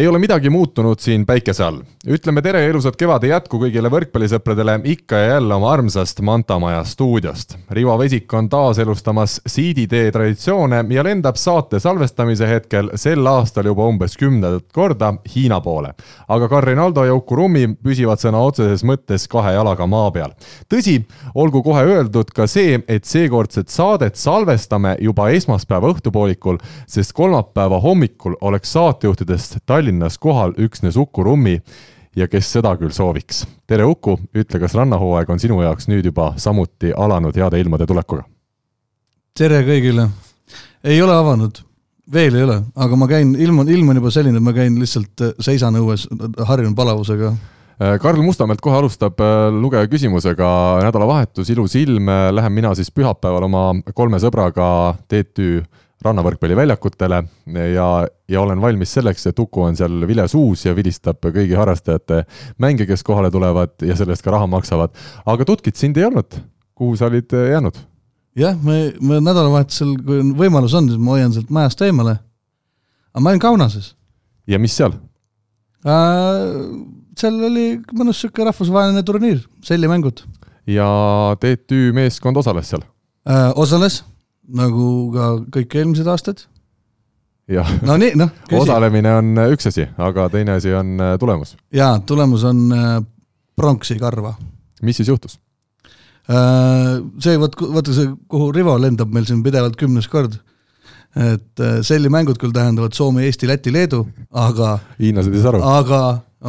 ei ole midagi muutunud siin päikese all. ütleme tere ja ilusat kevade jätku kõigile võrkpallisõpradele ikka ja jälle oma armsast Manta Maja stuudiost. Rivo Vesik on taaselustamas siiditee traditsioone ja lendab saate salvestamise hetkel sel aastal juba umbes kümnendat korda Hiina poole. aga Karin Aldo ja Uku Rummi püsivad sõna otseses mõttes kahe jalaga maa peal. tõsi, olgu kohe öeldud ka see, et seekordset saadet salvestame juba esmaspäeva õhtupoolikul, sest kolmapäeva hommikul oleks saatejuhtidest Tallinnas kohal üksnes Uku Rummi ja kes seda küll sooviks. tere, Uku, ütle, kas rannahooaeg on sinu jaoks nüüd juba samuti alanud heade ilmade tulekuga? tere kõigile. ei ole avanud, veel ei ole, aga ma käin, ilm on, ilm on juba selline, et ma käin lihtsalt, äh, seisan õues, harjun palavusega. Äh, Karl Mustamäelt kohe alustab äh, lugeja küsimusega, nädalavahetus, ilus ilm, lähen mina siis pühapäeval oma kolme sõbraga TTÜ rannavõrkpalliväljakutele ja, ja olen valmis selleks, et Uku on seal vilesuus ja vilistab kõigi harrastajate mänge, kes kohale tulevad ja selle eest ka raha maksavad. aga tutkit sind ei olnud, kuhu sa olid äh, jäänud? jah, me, me nädalavahetusel, kui võimalus on, siis ma hoian sealt majast eemale. aga ma olin Kaunases. ja mis seal äh,? seal oli mõnus niisugune rahvusvaheline turniir, sellimängud. ja TTÜ meeskond osales seal äh,? osales nagu ka kõik eelmised aastad. jah no nii, noh. osalemine on üks asi, aga teine asi on äh, tulemus. jaa, tulemus on äh, pronksi karva. mis siis juhtus? Äh, see, vot, vaata see, kuhu Rivo lendab meil siin pidevalt kümnes kord, et sellimängud küll tähendavad Soome, Eesti, Läti, Leedu, aga hiinlased ei saa aru. aga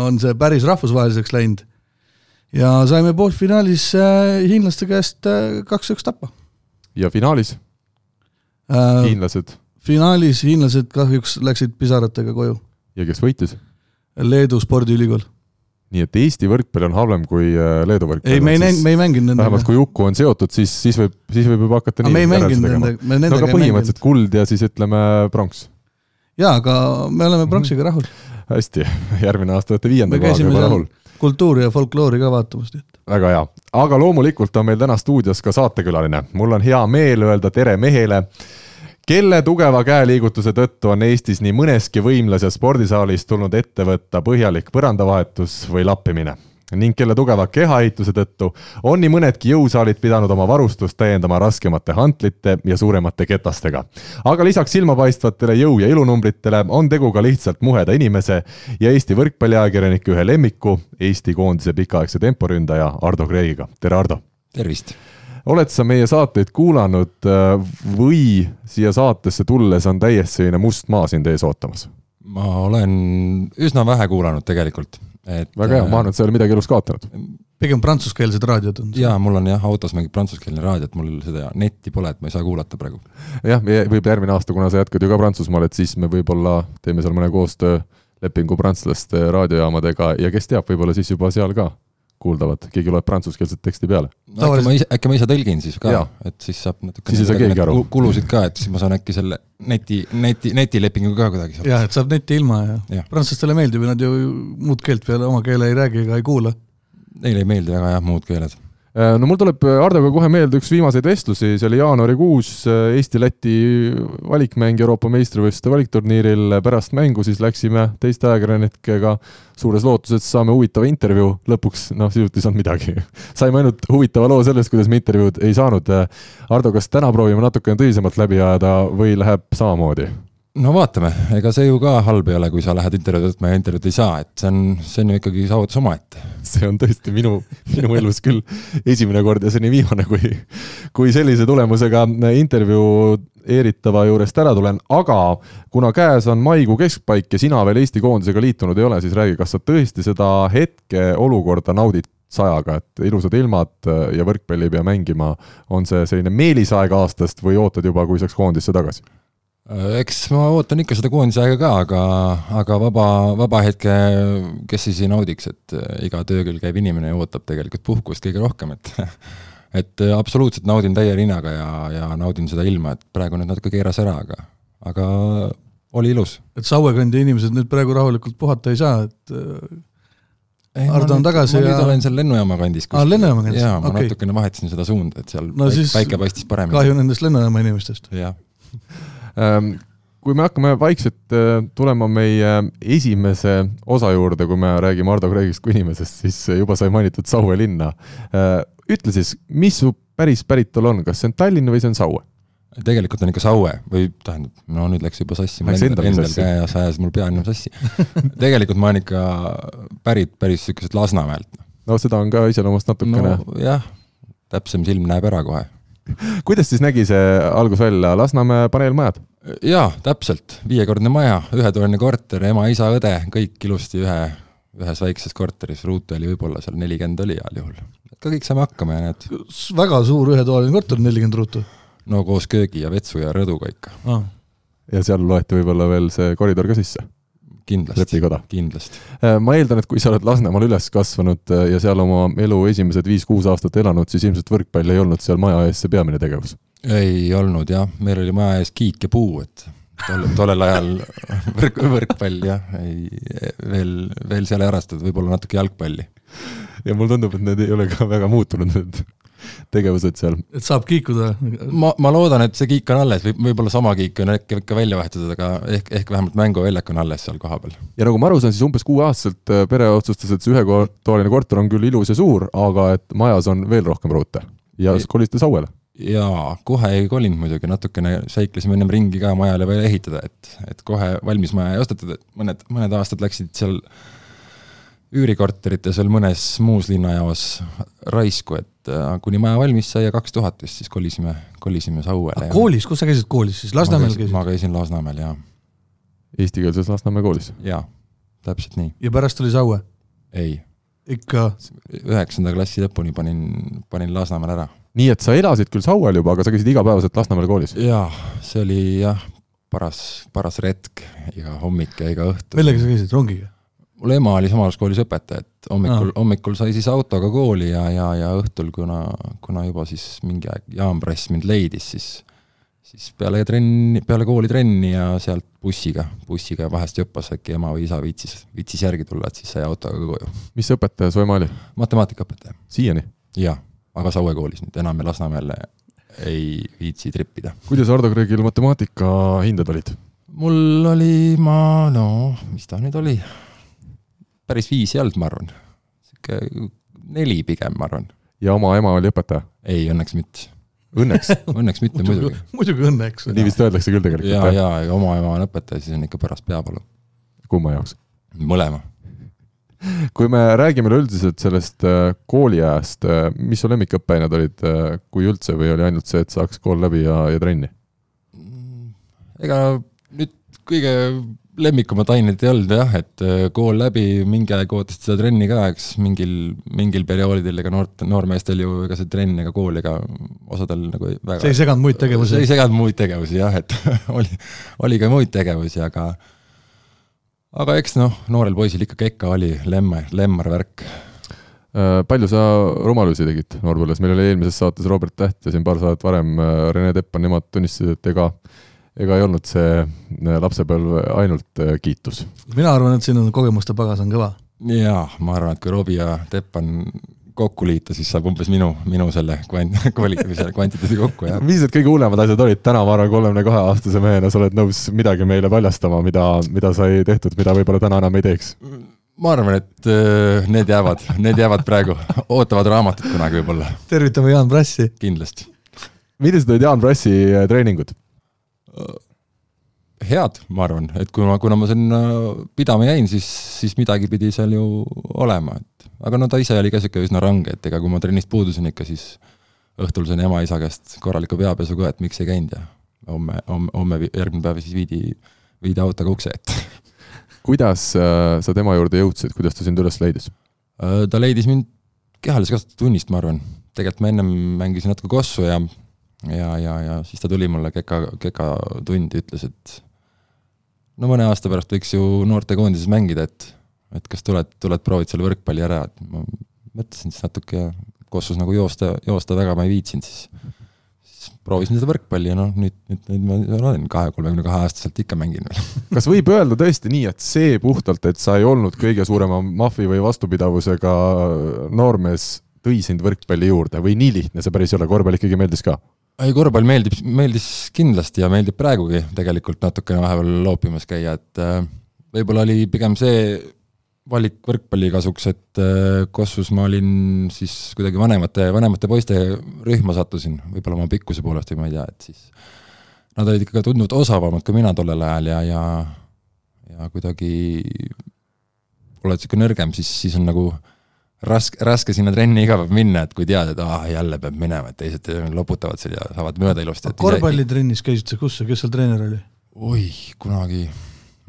on see päris rahvusvaheliseks läinud. ja saime poolfinaalis hiinlaste käest kaks-üks tappa. ja finaalis? Äh, hiinlased? finaalis hiinlased kahjuks läksid pisaratega koju. ja kes võitis? Leedu spordiülikool. nii et Eesti võrkpall on halvem kui äh, Leedu võrkpall? ei, me ei näinud, me ei mänginud nendega. vähemalt kui Uku on seotud, siis, siis võib, siis võib juba hakata nii me ei mänginud nendega, me nendega no aga põhimõtteliselt kuld ja siis ütleme pronks. jaa, aga me oleme pronksiga rahul. hästi, järgmine aasta olete viienda kohaga juba rahul kultuuri ja folkloori ka vaatamas, nii et. väga hea, aga loomulikult on meil täna stuudios ka saatekülaline, mul on hea meel öelda tere mehele kelle tugeva käeliigutuse tõttu on Eestis nii mõneski võimlas ja spordisaalis tulnud ette võtta põhjalik põrandavahetus või lappimine ning kelle tugeva kehaehituse tõttu on nii mõnedki jõusaalid pidanud oma varustust täiendama raskemate hantlite ja suuremate ketastega. aga lisaks silmapaistvatele jõu- ja ilunumbritele on tegu ka lihtsalt muheda inimese ja Eesti võrkpalliajakirjaniku ühe lemmiku, Eesti koondise pikaaegse temporündaja Ardo Kreigiga, tere Ardo! tervist! Oled sa meie saateid kuulanud äh, või siia saatesse tulles on täiesti selline must maa sind ees ootamas? ma olen üsna vähe kuulanud tegelikult, et väga hea, ma arvan, et sa ei ole midagi elus kaotanud. pigem prantsuskeelsed raadiod on. jaa, mul on jah, autos mingit prantsuskeelne raadio, et mul seda netti pole, et ma ei saa kuulata praegu. jah, võib-olla järgmine aasta, kuna sa jätkad ju ka Prantsusmaal, et siis me võib-olla teeme seal mõne koostöölepingu prantslaste raadiojaamadega ja kes teab, võib-olla siis juba seal ka kuuldavad, keegi loeb prantsuskeelset teksti peale no,. äkki ma ise, äkki ma ise tõlgin siis ka, et siis saab natuke siis ei saa keegi aru. kulusid ka, et siis ma saan äkki selle neti, neti, netilepingu ka kuidagi saada. jah, et saab netti ilma ja, ja. prantslastele meeldib ja nad ju muud keelt peale oma keele ei räägi ega ei kuula. Neile ei meeldi väga jah, muud keeled no mul tuleb äh, Hardoga kohe meelde üks viimaseid vestlusi, see oli jaanuarikuus äh, Eesti-Läti valikmäng Euroopa meistrivõistluste valikturniiril. pärast mängu siis läksime teiste ajakirjanikega suures lootuses, saame huvitava intervjuu. lõpuks noh, sisuliselt ei saanud midagi saime ainult huvitava loo sellest, kuidas me intervjuud ei saanud. Hardo, kas täna proovime natukene tõsisemalt läbi ajada või läheb samamoodi? No vaatame, ega see ju ka halb ei ole, kui sa lähed intervjuud võtma ja intervjuud ei saa, et see on, see on ju ikkagi saavutus omaette. see on tõesti minu, minu elus küll esimene kord ja seni viimane, kui, kui sellise tulemusega intervjuu eeritava juurest ära tulen, aga kuna käes on maikuu keskpaik ja sina veel Eesti koondisega liitunud ei ole, siis räägi, kas sa tõesti seda hetkeolukorda naudid sajaga, et ilusad ilmad ja võrkpalli ei pea mängima, on see selline meelisaeg aastast või ootad juba, kui saaks koondisse tagasi? Äh, eks ma ootan ikka seda koondise aega ka, aga, aga vaba, vaba hetke, kes siis ei naudiks, et äh, iga töö küll käib inimene ja ootab tegelikult puhkust kõige rohkem, et et äh, absoluutselt naudin täie rinnaga ja, ja naudin seda ilma, et praegu nüüd natuke keeras ära, aga, aga oli ilus. et Saue kandi inimesed nüüd praegu rahulikult puhata ei saa, et Ardo on tagasi ja- nüüd olen seal lennujaama kandis. Aa, lennujaama kandis, jaa, ma okei. natukene vahetasin seda suunda, et seal No päik- siis päike paistis paremini. kahju nendest lennujaama inimestest. jah, kui me hakkame vaikselt äh, tulema meie esimese osa juurde, kui me räägime Ardo Kreegist kui inimesest, siis juba sai mainitud Saue linna. ütle siis, mis su päris päritolu on, kas see on Tallinn või see on Saue? tegelikult on ikka Saue või tähendab, no nüüd läks juba sassi, mul endal, endal käes ajas mul pea enam sassi tegelikult ma olen ikka pärit päris niisugusest Lasnamäelt. no seda on ka iseloomust natukene no.. nojah, täpsem silm näeb ära kohe. kuidas siis nägi see algus välja, Lasnamäe paneelmajad? jaa, täpselt, viiekordne maja, ühetoaline korter, ema, isa, õde, kõik ilusti ühe, ühes väikses korteris, ruute oli võib-olla seal nelikümmend oli heal juhul. ka kõik saime hakkama ja näed, väga suur ühetoaline korter, nelikümmend ruutu no koos köögi ja vetsu ja rõduga ikka, ah.. ja seal loeti võib-olla veel see koridor ka sisse, kindlasti, kindlasti. ma eeldan, et kui sa oled Lasnamäel üles kasvanud äh, ja seal oma elu esimesed viis-kuus aastat elanud, siis ilmselt võrkpall ei olnud seal maja ees see peamine tegevus. ei olnud jah, meil oli maja ees kiik ja puu, et tol, tollel ajal võrk, võrkpall jah, ei, veel, veel seal ei harrastatud, võib-olla natuke jalgpalli. ja mulle tundub, et need ei ole ka väga muutunud, need tegevused seal. et saab kiikuda. ma, ma loodan, et see kiik on alles või võib-olla sama kiik on äkki ikka välja vahetatud, aga ehk, ehk vähemalt mänguväljak on alles seal kohapeal. ja nagu ma aru saan, siis umbes kuueaastaselt äh, pere otsustas, et see ühetoaline korter on küll ilus ja suur, aga et majas on veel rohkem ruute ja Ei. kolisite Sauele. jaa, kohe ei kolinud muidugi, natukene seiklesime ennem ringi ka majale veel ehitada, et, et kohe valmis maja ei ostetud, et mõned, mõned aastad läksid seal üürikorterites veel mõnes muus linnajaos raisku, et äh, kuni maja valmis sai ja kaks tuhat vist, siis kolisime, kolisime Sauele. koolis, kus sa käisid koolis siis, Lasnamäel käisid ma käisin Lasnamäel jaa, Eestikeelses Lasnamäe koolis. jaa, täpselt nii, ja pärast tuli Saue? ei, ikka, üheksanda klassi lõpuni panin, panin Lasnamäel ära. nii et sa elasid küll Sauel juba, aga sa käisid igapäevaselt Lasnamäel koolis? jaa, see oli jah, paras, paras retk iga hommik ja iga õhtu. millega sa käisid, rongiga? Mul ema oli samas koolis õpetaja, et hommikul, hommikul sai siis autoga kooli ja, ja, ja õhtul, kuna, kuna juba siis mingi aeg Jaan Prass mind leidis, siis siis peale trenni, peale kooli trenni ja sealt bussiga, bussiga vahest jõppas äkki ema või isa viitsis, viitsis järgi tulla, et siis sai autoga koju. mis õpetaja su ema oli? matemaatikaõpetaja, siiani? jah, aga Saue koolis nüüd enam Lasnamäel ei viitsi trippida. kuidas Ardo Kreegil matemaatika hinded olid? mul oli, ma no, mis ta nüüd oli, päris viis ei olnud, ma arvan. sihuke neli pigem, ma arvan. ja oma ema oli õpetaja? ei, õnneks mitte. Õnneks õnneks mitte muidugi. muidugi õnneks. nii vist öeldakse küll tegelikult ja, ja, ja oma ema on õpetaja, siis on ikka paras peavalu. kumma jaoks? mõlema. kui me räägime üleüldiselt sellest äh, kooliajast, mis su lemmikõppeained olid, kui üldse, või oli ainult see, et saaks kool läbi ja, ja trenni? ega nüüd kõige lemmikumad ained ei olnud jah, et äh, kool läbi, mingi aeg ootasid seda trenni ka, eks mingil, mingil perioodil, ega noort, noormeestel ju ega see trenn ega kool ega osadel nagu ei- väga see ei seganud muid tegevusi see ei? seganud muid tegevusi jah, et oli, oli ka muid tegevusi, aga aga eks noh, noorel poisil ikka oli lemmar, lemmar värk. Äh, palju sa rumalusi tegid noorpõlves, meil oli eelmises saates Robert Täht ja siin paar saadet varem äh, Rene Teppan, nemad tunnistasid, et ega ega ei olnud see äh, lapsepõlv ainult äh, kiitus. mina arvan, et sinu kogemuste pagas on kõva. jaa, ma arvan, et kui Robbie ja Teppan kokku liita, siis saab umbes minu, minu selle kvant-, kvali- või selle kvantiteedi kokku jah. mis need kõige hullemad asjad olid, täna ma arvan, kolmekümne kahe aastase mehena sa oled nõus midagi meile paljastama, mida, mida sai tehtud, mida võib-olla täna enam ei teeks. ma arvan, et äh, need jäävad, need jäävad praegu, ootavad raamatut kunagi võib-olla, tervitame Jaan Prassi. kindlasti. millised olid Jaan Prassi treeningud? head, ma arvan, et kuna, kuna ma sinna pidama jäin, siis, siis midagi pidi seal ju olema, et aga no ta ise oli ka sihuke üsna range, et ega kui ma trennist puudusin ikka, siis õhtul sain ema-isa käest korraliku peapesu ka, et miks ei käinud ja homme, homme, homme, järgmine päev siis viidi, viidi autoga ukse ette. kuidas äh, sa tema juurde jõudsid, kuidas ta sind üles leidis? Äh, ta leidis mind kehalise kasvatuse tunnist, ma arvan. tegelikult ma ennem mängisin natuke kossu ja, ja, ja, ja siis ta tuli mulle keka, keka tundi, ütles, et no mõne aasta pärast võiks ju noortekoondises mängida, et, et kas tuled, tuled proovid selle võrkpalli ära, et ma mõtlesin siis natuke ja kossus nagu joosta, joosta väga ma ei viitsinud, siis siis proovisin seda võrkpalli ja noh, nüüd, nüüd, nüüd ma olen kahe, kolmekümne kahe aastaselt ikka mängin veel. kas võib öelda tõesti nii, et see puhtalt, et sa ei olnud kõige suurema mahvi või vastupidavusega noormees, tõi sind võrkpalli juurde või nii lihtne see päris ei ole, korvpall ikkagi meeldis ka? Ei, korvpall meeldib, meeldis kindlasti ja meeldib praegugi tegelikult natukene vahepeal loopimas käia, et äh, võib-olla oli pigem see valik võrkpalli kasuks, et äh, Kossus ma olin siis kuidagi vanemate, vanemate poiste rühma sattusin, võib-olla oma pikkuse poolest või ma ei tea, et siis nad olid ikka tunduvalt osavamad kui mina tollel ajal ja, ja ja kuidagi oled niisugune nõrgem, siis, siis on nagu raske, raske sinna trenni iga päev minna, et kui tead, et aa, jälle peab minema, et teised loputavad seal ja saavad mööda ilusti. korvpallitrennis käisid sa kus, kes seal treener oli? oih, kunagi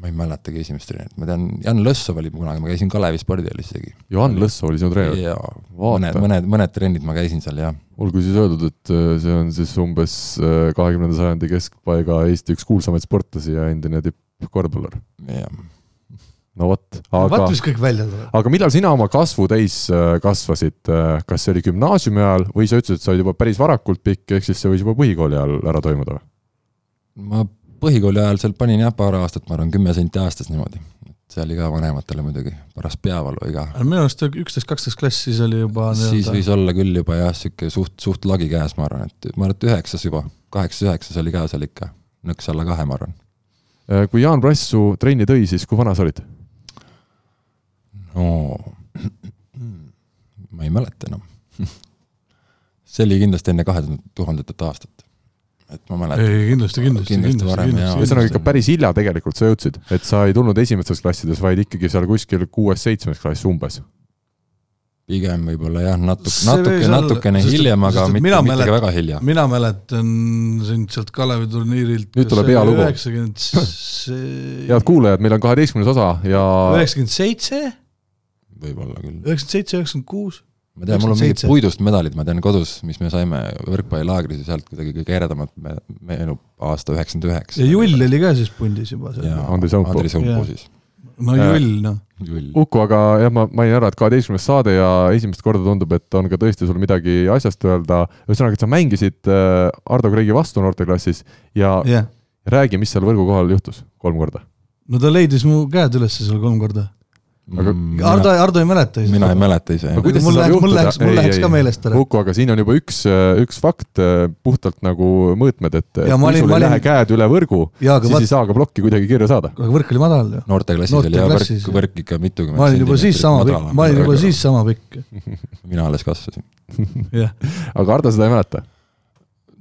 ma ei mäletagi esimest treenerit, ma tean, Jan Lõssov oli kunagi, ma käisin Kalevi spordihoolis isegi. Johan Lõssov oli sinu treener? jaa, mõned, mõned, mõned trennid ma käisin seal, jah. olgu siis öeldud, et äh, see on siis umbes äh, kahekümnenda sajandi keskpaiga Eesti üks kuulsamaid sportlasi ja endine tippkorvpallur. jah. No vot, aga vaata, mis kõik välja tuleb. aga millal sina oma kasvu täis äh, kasvasid, kas see oli gümnaasiumi ajal või sa ütlesid, et sa olid juba päris varakult pikk, ehk siis see võis juba põhikooli ajal ära toimuda ma põhikooli ajal seal panin jah, paar aastat, ma arvan, kümme senti aastas niimoodi. see oli ka vanematele muidugi paras peavalu iga. minu arust üksteist, kaksteist klass, siis oli juba siis võis olla küll juba jah, niisugune suht, suht lagi käes, ma arvan, et ma arvan, et üheksas juba, kaheksas-üheksas oli ka seal ikka, nõks alla kahe, ma arvan. Äh, kui Jaan Prass su trenni tõi, siis kui vana sa olid? No ma ei mäleta enam see oli kindlasti enne kahe tuhandetat aastat et ma mäletan. ei, kindlasti, kindlasti, kindlasti, kindlasti. ühesõnaga ikka päris hilja tegelikult sa jõudsid, et sa ei tulnud esimestes klassides, vaid ikkagi seal kuskil kuues-seitsmes klass umbes. pigem võib-olla jah, natuke, natuke, natukene sest, hiljem, aga mitte, mitte mälet, ka väga hilja. mina mäletan sind sealt Kalevi turniirilt. nüüd tuleb hea lugu. üheksakümmend head kuulajad, meil on kaheteistkümnes osa ja. üheksakümmend seitse. Võib-olla küll. üheksakümmend seitse, üheksakümmend kuus ma tean, mul on mingid puidust medalid, ma tean kodus, mis me saime võrkpallilaagris ja sealt kuidagi kõige eredamad me, meenub aasta üheksakümmend üheksa. ja Jull oli ka siis pundis juba seal. Andri Saupu. Andri Saupu siis. no Jull, noh. Uku, aga jah, ma mainin ära, et kaheteistkümnes saade ja esimest korda tundub, et on ka tõesti sul midagi asjast öelda. ühesõnaga, et sa mängisid äh, Ardo Kreegi vastu noorteklassis ja yeah. räägi, mis seal võrgu kohal juhtus kolm korda. no ta leidis mu käed üles seal kolm korda aga mm, Ardo, Ardo ei mäleta ise. mina ei mäleta ise. mul läheks, mul läheks, mul läheks ka meelest ära. Uku, aga siin on juba üks, üks fakt, puhtalt nagu mõõtmed, et ja kui sul ei olin... lähe käed üle võrgu, siis vaat... ei saa ka plokki kuidagi kirja saada. aga võrk oli madal ju. noorteklassis oli jah võrk, võrk ikka mitukümmend ma olin juba siis sama pikk, ma olin juba siis sama pikk. mina alles kasvasin aga Ardo seda ei mäleta?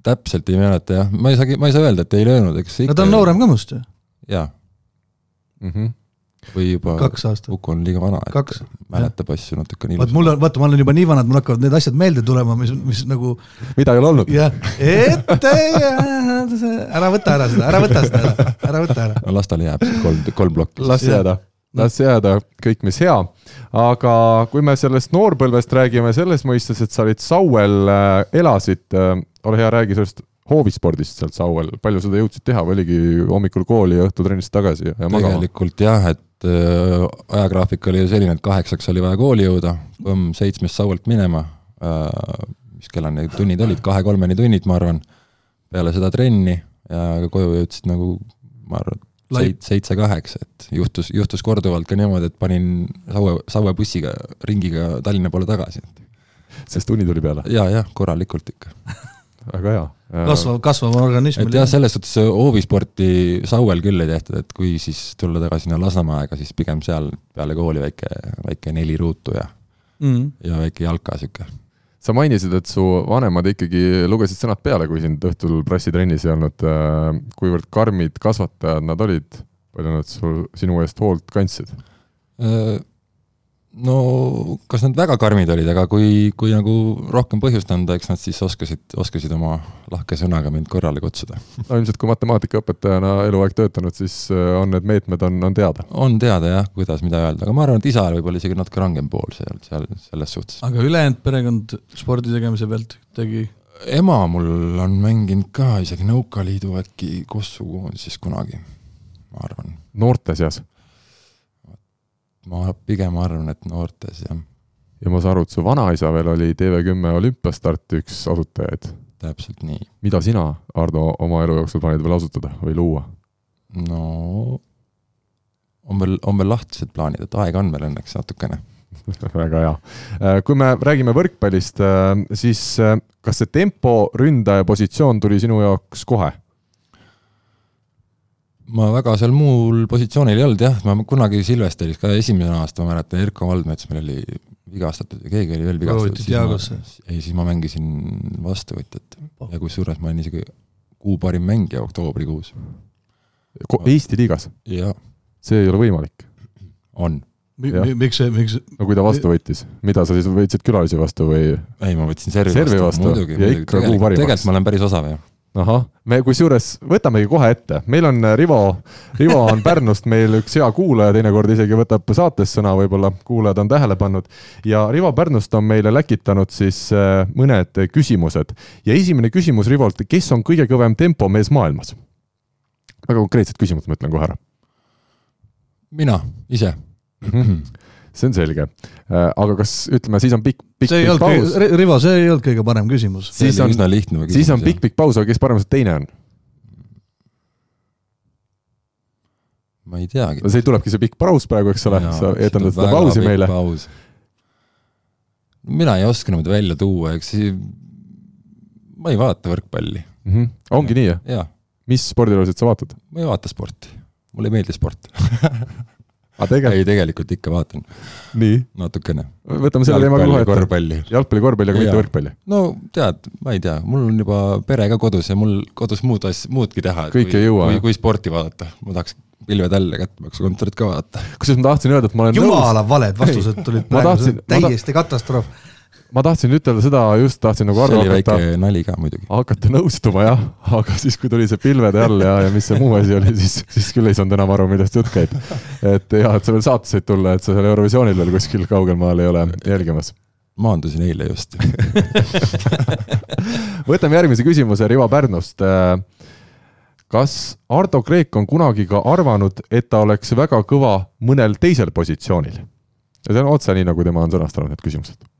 täpselt ei mäleta jah, ma ei saagi, ma ei saa öelda, et ei löönud, eks ikka no ta on noorem ka must ju. jaa mm. -hmm või juba kaks aastat. Uku on liiga vana, et mäletab asju natukene ilusasti. vaat mul on, vaata, ma olen juba nii vana, et mul hakkavad need asjad meelde tulema, mis, mis nagu mida ei ole olnud. jah, et ära võta ära seda, ära võta seda ära, ära võta ära. no las tal jääb kolm, kolm plokki. las jääda, las jääda, kõik, mis hea. aga kui me sellest noorpõlvest räägime selles mõistes, et sa olid Sauel, äh, elasid, äh, ole hea, räägi sellest hoovispordist sealt Sauel, palju seda jõudsid teha või oligi hommikul kooli ja õhtul trennist tagasi ja, ja magama? tegelikult jah, et äh, ajagraafik oli ju selline, et kaheksaks oli vaja kooli jõuda, seitsmest Sauelt minema äh,, mis kellani tunnid olid, kahe-kolmeni tunnid, ma arvan, peale seda trenni ja koju jõudsid nagu ma arvan, seit-, seitse-kaheksa, et juhtus, juhtus korduvalt ka niimoodi, et panin Saue, Saue bussiga ringiga Tallinna poole tagasi. sest uni tuli peale ja,? jaa, jah, korralikult ikka väga hea kasvav, kasvav organism. et jah, selles suhtes hoovisporti Sauel küll ei tehtud, et kui siis tulla tagasi sinna Lasnamäe aega, siis pigem seal peale kooli väike, väike neli ruutu ja mm, ja väike jalka sihuke. sa mainisid, et su vanemad ikkagi lugesid sõnad peale, kui sind õhtul prassitrennis ei olnud. Äh, kuivõrd karmid kasvatajad nad olid, palju nad sul, sinu eest hoolt kandsid? No kas nad väga karmid olid, aga kui, kui nagu rohkem põhjust anda, eks nad siis oskasid, oskasid oma lahke sõnaga mind korrale kutsuda. no ilmselt, kui matemaatikaõpetajana eluaeg töötanud, siis äh, on need meetmed, on, on teada? on teada jah, kuidas, mida öelda, aga ma arvan, et isa oli võib-olla isegi natuke rangem pool seal, seal selles suhtes. aga ülejäänud perekond spordi tegemise pealt tegi? ema mul on mänginud ka isegi Nõukaliidu äkki Kossu koondises kunagi, ma arvan. noorte seas? Ma pigem arvan, et noortes, jah. ja ma saan aru, et su vanaisa veel oli TV10 olümpiastarti üks asutajaid. täpselt nii. mida sina, Ardo, oma elu jooksul plaanid veel asutada või luua? no on veel, on veel lahtised plaanid, et aega on veel õnneks natukene väga hea. kui me räägime võrkpallist, siis kas see tempo ründaja positsioon tuli sinu jaoks kohe? Ma väga seal muul positsioonil ei olnud jah, ma kunagi Silvesteris ka esimene aasta, ma mäletan, Erko Valdmets meil oli vigastatud ja keegi oli veel vigastatud. ei, siis ma mängisin vastuvõtjat ja kusjuures ma olin isegi kuu parim mängija oktoobrikuus. Eesti liigas? see ei ole võimalik? on miks see, miks no kui ta vastu võttis, mida sa siis võtsid külalisi vastu või? ei, ma võtsin servi, servi vastu, vastu. muidugi, muidugi, tegelikult, tegelikult ma olen päris osav ju ahah, me kusjuures võtamegi kohe ette, meil on äh, Rivo, Rivo on Pärnust meil üks hea kuulaja, teinekord isegi võtab saates sõna, võib-olla kuulajad on tähele pannud. ja Rivo Pärnust on meile läkitanud siis äh, mõned küsimused ja esimene küsimus Rivolt, kes on kõige kõvem tempomees maailmas? väga konkreetsed küsimused, ma ütlen kohe ära. mina ise mm. -hmm see on selge. Äh, aga kas ütleme, siis on pikk, pikk, pikk paus. Rivo, see ei olnud kõige parem küsimus. siis on, siis on pikk, pikk paus, aga kes paremast teine on? ma ei teagi. see tulebki see pikk paus praegu, eks ole, sa etendad seda pausi meile. mina ei oska niimoodi välja tuua, eks ma ei vaata võrkpalli mm. -hmm. ongi nii, jah? mis spordialasid sa vaatad? ma ei vaata sporti, mulle ei meeldi sport Tegel... ei, tegelikult ikka vaatan. natukene. võtame selle teema kohe ette. jalgpalli, korvpalli, aga mitte võrkpalli. no tead, ma ei tea, mul on juba pere ka kodus ja mul kodus muud asja, muudki teha. kõike ei jõua. kui, kui sporti vaadata, ma tahaks pilved alla kätte, peaks kontorit ka vaadata. kusjuures ma tahtsin öelda, et ma olen jumala valed vastused tulid praegu, täiesti katastroof ma tahtsin ütelda seda, just tahtsin nagu Ardo hakata. nali ka muidugi. hakata nõustuma jah, aga siis, kui tuli see pilvede all ja, ja mis see muu asi oli, siis, siis küll ei saanud enam aru, millest jutt käib. et ja, et sa veel saate said tulla, et sa seal Eurovisioonil veel kuskil kaugel maal ei ole jälgimas. maandusin eile just võtame järgmise küsimuse Rivo Pärnust. kas Ardo Kreek on kunagi ka arvanud, et ta oleks väga kõva mõnel teisel positsioonil? ja see on otse nii, nagu tema on sõnastanud need küsimused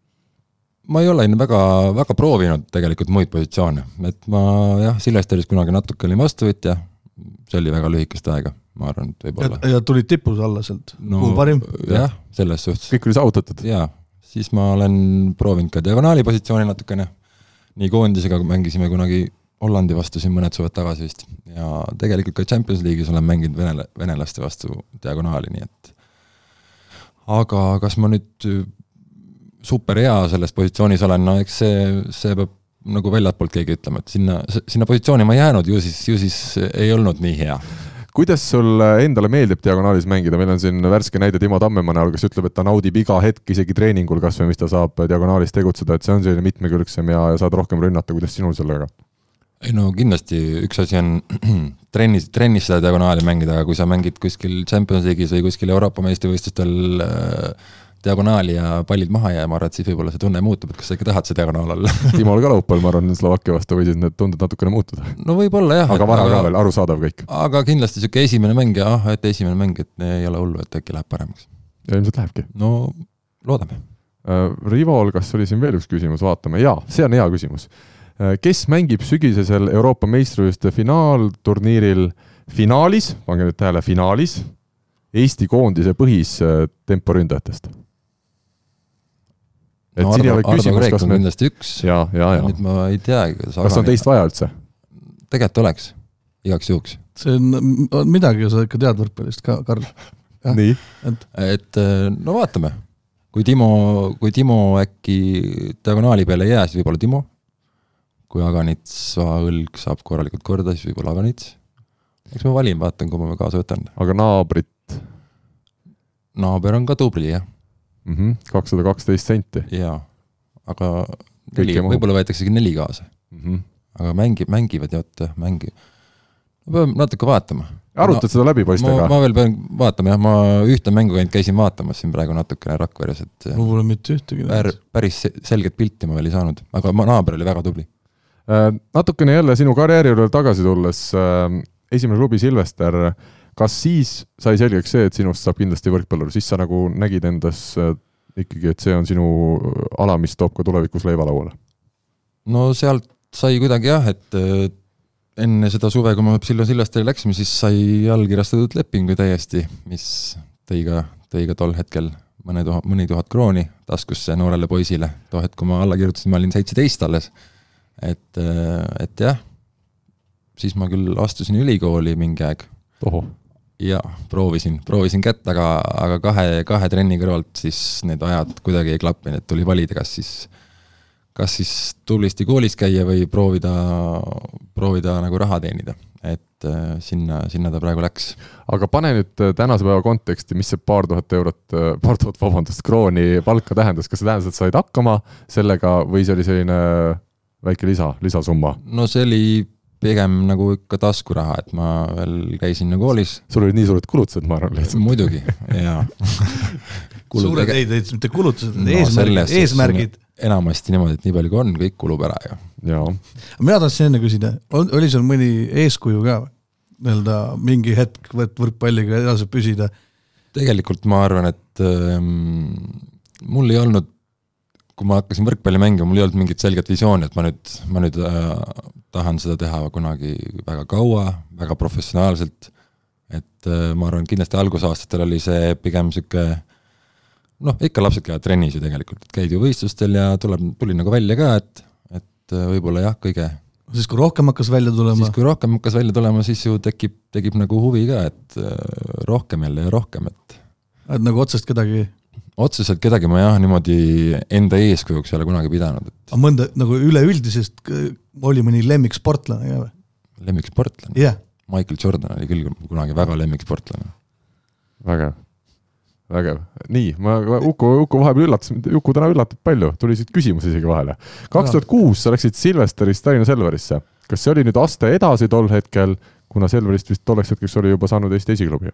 ma ei ole väga, väga proovinud tegelikult muid positsioone, et ma jah, Silvesteris kunagi natuke olin vastuvõtja, see oli väga lühikest aega, ma arvan, et võib-olla. ja tulid tipus alla sealt no,, kuhu parim? jah, selles suhtes. kõik oli saavutatud? jaa, siis ma olen proovinud ka diagonaali positsiooni natukene, nii koondisega mängisime kunagi Hollandi vastu siin mõned suved tagasi vist ja tegelikult ka Champions League'is olen mänginud venela-, venelaste vastu diagonaali, nii et aga kas ma nüüd super hea selles positsioonis olen, no eks see, see peab nagu väljapoolt keegi ütlema, et sinna, sinna positsiooni ma ei jäänud, ju siis, ju siis ei olnud nii hea kuidas sul endale meeldib diagonaalis mängida, meil on siin värske näide Timo Tammemaa näol, kes ütleb, et ta naudib iga hetk, isegi treeningul kas või, mis ta saab diagonaalis tegutseda, et see on selline mitmekülgsem ja, ja saad rohkem rünnata, kuidas sinul sellega? ei no kindlasti üks asi on trennis, trennis seda diagonaali mängida, aga kui sa mängid kuskil Champions League'is või kuskil Euroopa meistrivõistlustel äh, diagonaali ja pallid maha jääma, ma arvan, et siis võib-olla see tunne muutub, et kas sa ikka tahad see diagonaal olla Timol ka laupäeval, ma arvan, Slovakkia vastu võisid need tunded natukene muutuda. no võib-olla jah. aga vara ka veel, arusaadav kõik. aga kindlasti niisugune esimene mäng ja ah, et esimene mäng, et ei ole hullu, et äkki läheb paremaks. ja ilmselt lähebki. no loodame uh,. Rivol, kas oli siin veel üks küsimus, vaatame, jaa, see on hea küsimus uh,. kes mängib sügisesel Euroopa meistrivõistluste finaalturniiril finaalis, pange nüüd tähele, finaalis, Eesti koondise põhistemporündajatest uh,? Et no, siin ei ole küsimus, kas me kindlasti üks. ja, ja, ja. nüüd ma ei teagi. kas on teist vaja üldse? tegelikult oleks, igaks juhuks. see on, on midagi, sa ikka tead võrkpallist ka, Karl. nii? et, et no vaatame. kui Timo, kui Timo äkki diagonaali peale ei jää, siis võib-olla Timo. kui Aganitsa õlg saab korralikult korda, siis võib-olla Aganits. eks ma valin, vaatan, kumma ma kaasa võtan. aga naabrit? naaber on ka tubli, jah kakssada kaksteist senti. jaa, aga neli, võib-olla võetaksegi neli kaasa mm. -hmm. aga mängib, mängivad jah, jah, mängi-, ma pean natuke vaatama. arutad no, seda läbi poistega? ma veel pean vaatama jah, ma ühte mängu ainult käisin vaatamas siin praegu natukene Rakveres, et mul pole mitte ühtegi pär, päris selget pilti ma veel ei saanud, aga mu naaber oli väga tubli äh,. Natukene jälle sinu karjääri juurde tagasi tulles äh,, esimene klubi Silvester äh,, kas siis sai selgeks see, et sinust saab kindlasti võrkpallur, siis sa nagu nägid endas äh, ikkagi, et see on sinu ala, mis toob ka tulevikus leiva lauale? no sealt sai kuidagi jah, et äh, enne seda suve, kui me Silva Silvestrile läksime, siis sai allkirjastatud lepingu täiesti, mis tõi ka, tõi ka tol hetkel mõne tuhat, mõni tuhat krooni taskusse noorele poisile. too hetk, kui ma alla kirjutasin, ma olin seitseteist alles. et, äh, et jah, siis ma küll astusin ülikooli mingi aeg. Jaa, proovisin, proovisin kätt, aga, aga kahe, kahe trenni kõrvalt siis need ajad kuidagi ei klappinud, et tuli valida, kas siis kas siis tublisti koolis käia või proovida, proovida nagu raha teenida, et äh, sinna, sinna ta praegu läks. aga pane nüüd äh, tänase päeva konteksti, mis see paar tuhat eurot, äh, paar tuhat, vabandust, krooni palka tähendas, kas see tähendas, et said hakkama sellega või see oli selline väike lisa, lisasumma? no see oli pigem nagu ikka taskuraha, et ma veel käisin nagu koolis. sul olid nii suured kulutused, ma arvan lihtsalt. muidugi, jaa suured ei, mitte kulutused no,, eesmärgid, eesmärgid enamasti niimoodi, et nii palju kui on, kõik kulub ära ju. jaa. mina tahtsin enne küsida, oli sul mõni eeskuju ka nii-öelda mingi hetk võt-, võrkpalliga edasi püsida? tegelikult ma arvan, et ähm, mul ei olnud, kui ma hakkasin võrkpalli mängima, mul ei olnud mingit selget visiooni, et ma nüüd, ma nüüd äh, tahan seda teha kunagi väga kaua, väga professionaalselt, et äh, ma arvan, kindlasti algusaastatel oli see pigem niisugune noh, ikka lapsed käivad trennis ju tegelikult, et käid ju võistlustel ja tuleb, tuli nagu välja ka, et, et äh, võib-olla jah, kõige siis kui rohkem hakkas välja tulema? siis kui rohkem hakkas välja tulema, siis ju tekib, tekib nagu huvi ka, et äh, rohkem jälle ja rohkem, et et nagu otsest kedagi? Otseselt kedagi ma jah, niimoodi enda eeskujuks ei ole kunagi pidanud, et aga mõnda nagu üleüldisest, oli mõni lemmiksportlane ka või? lemmiksportlane yeah.? Michael Jordan oli küll kunagi väga lemmiksportlane. vägev vägev, nii, ma, Uku, Uku vahepeal üllatas, Uku täna üllatab palju, tuli siit küsimusi isegi vahele. kaks tuhat kuus sa läksid Silvesterist Tallinna Selverisse, kas see oli nüüd aste edasi tol hetkel, kuna Selverist vist tolleks hetkeks oli juba saanud Eesti esiklubi?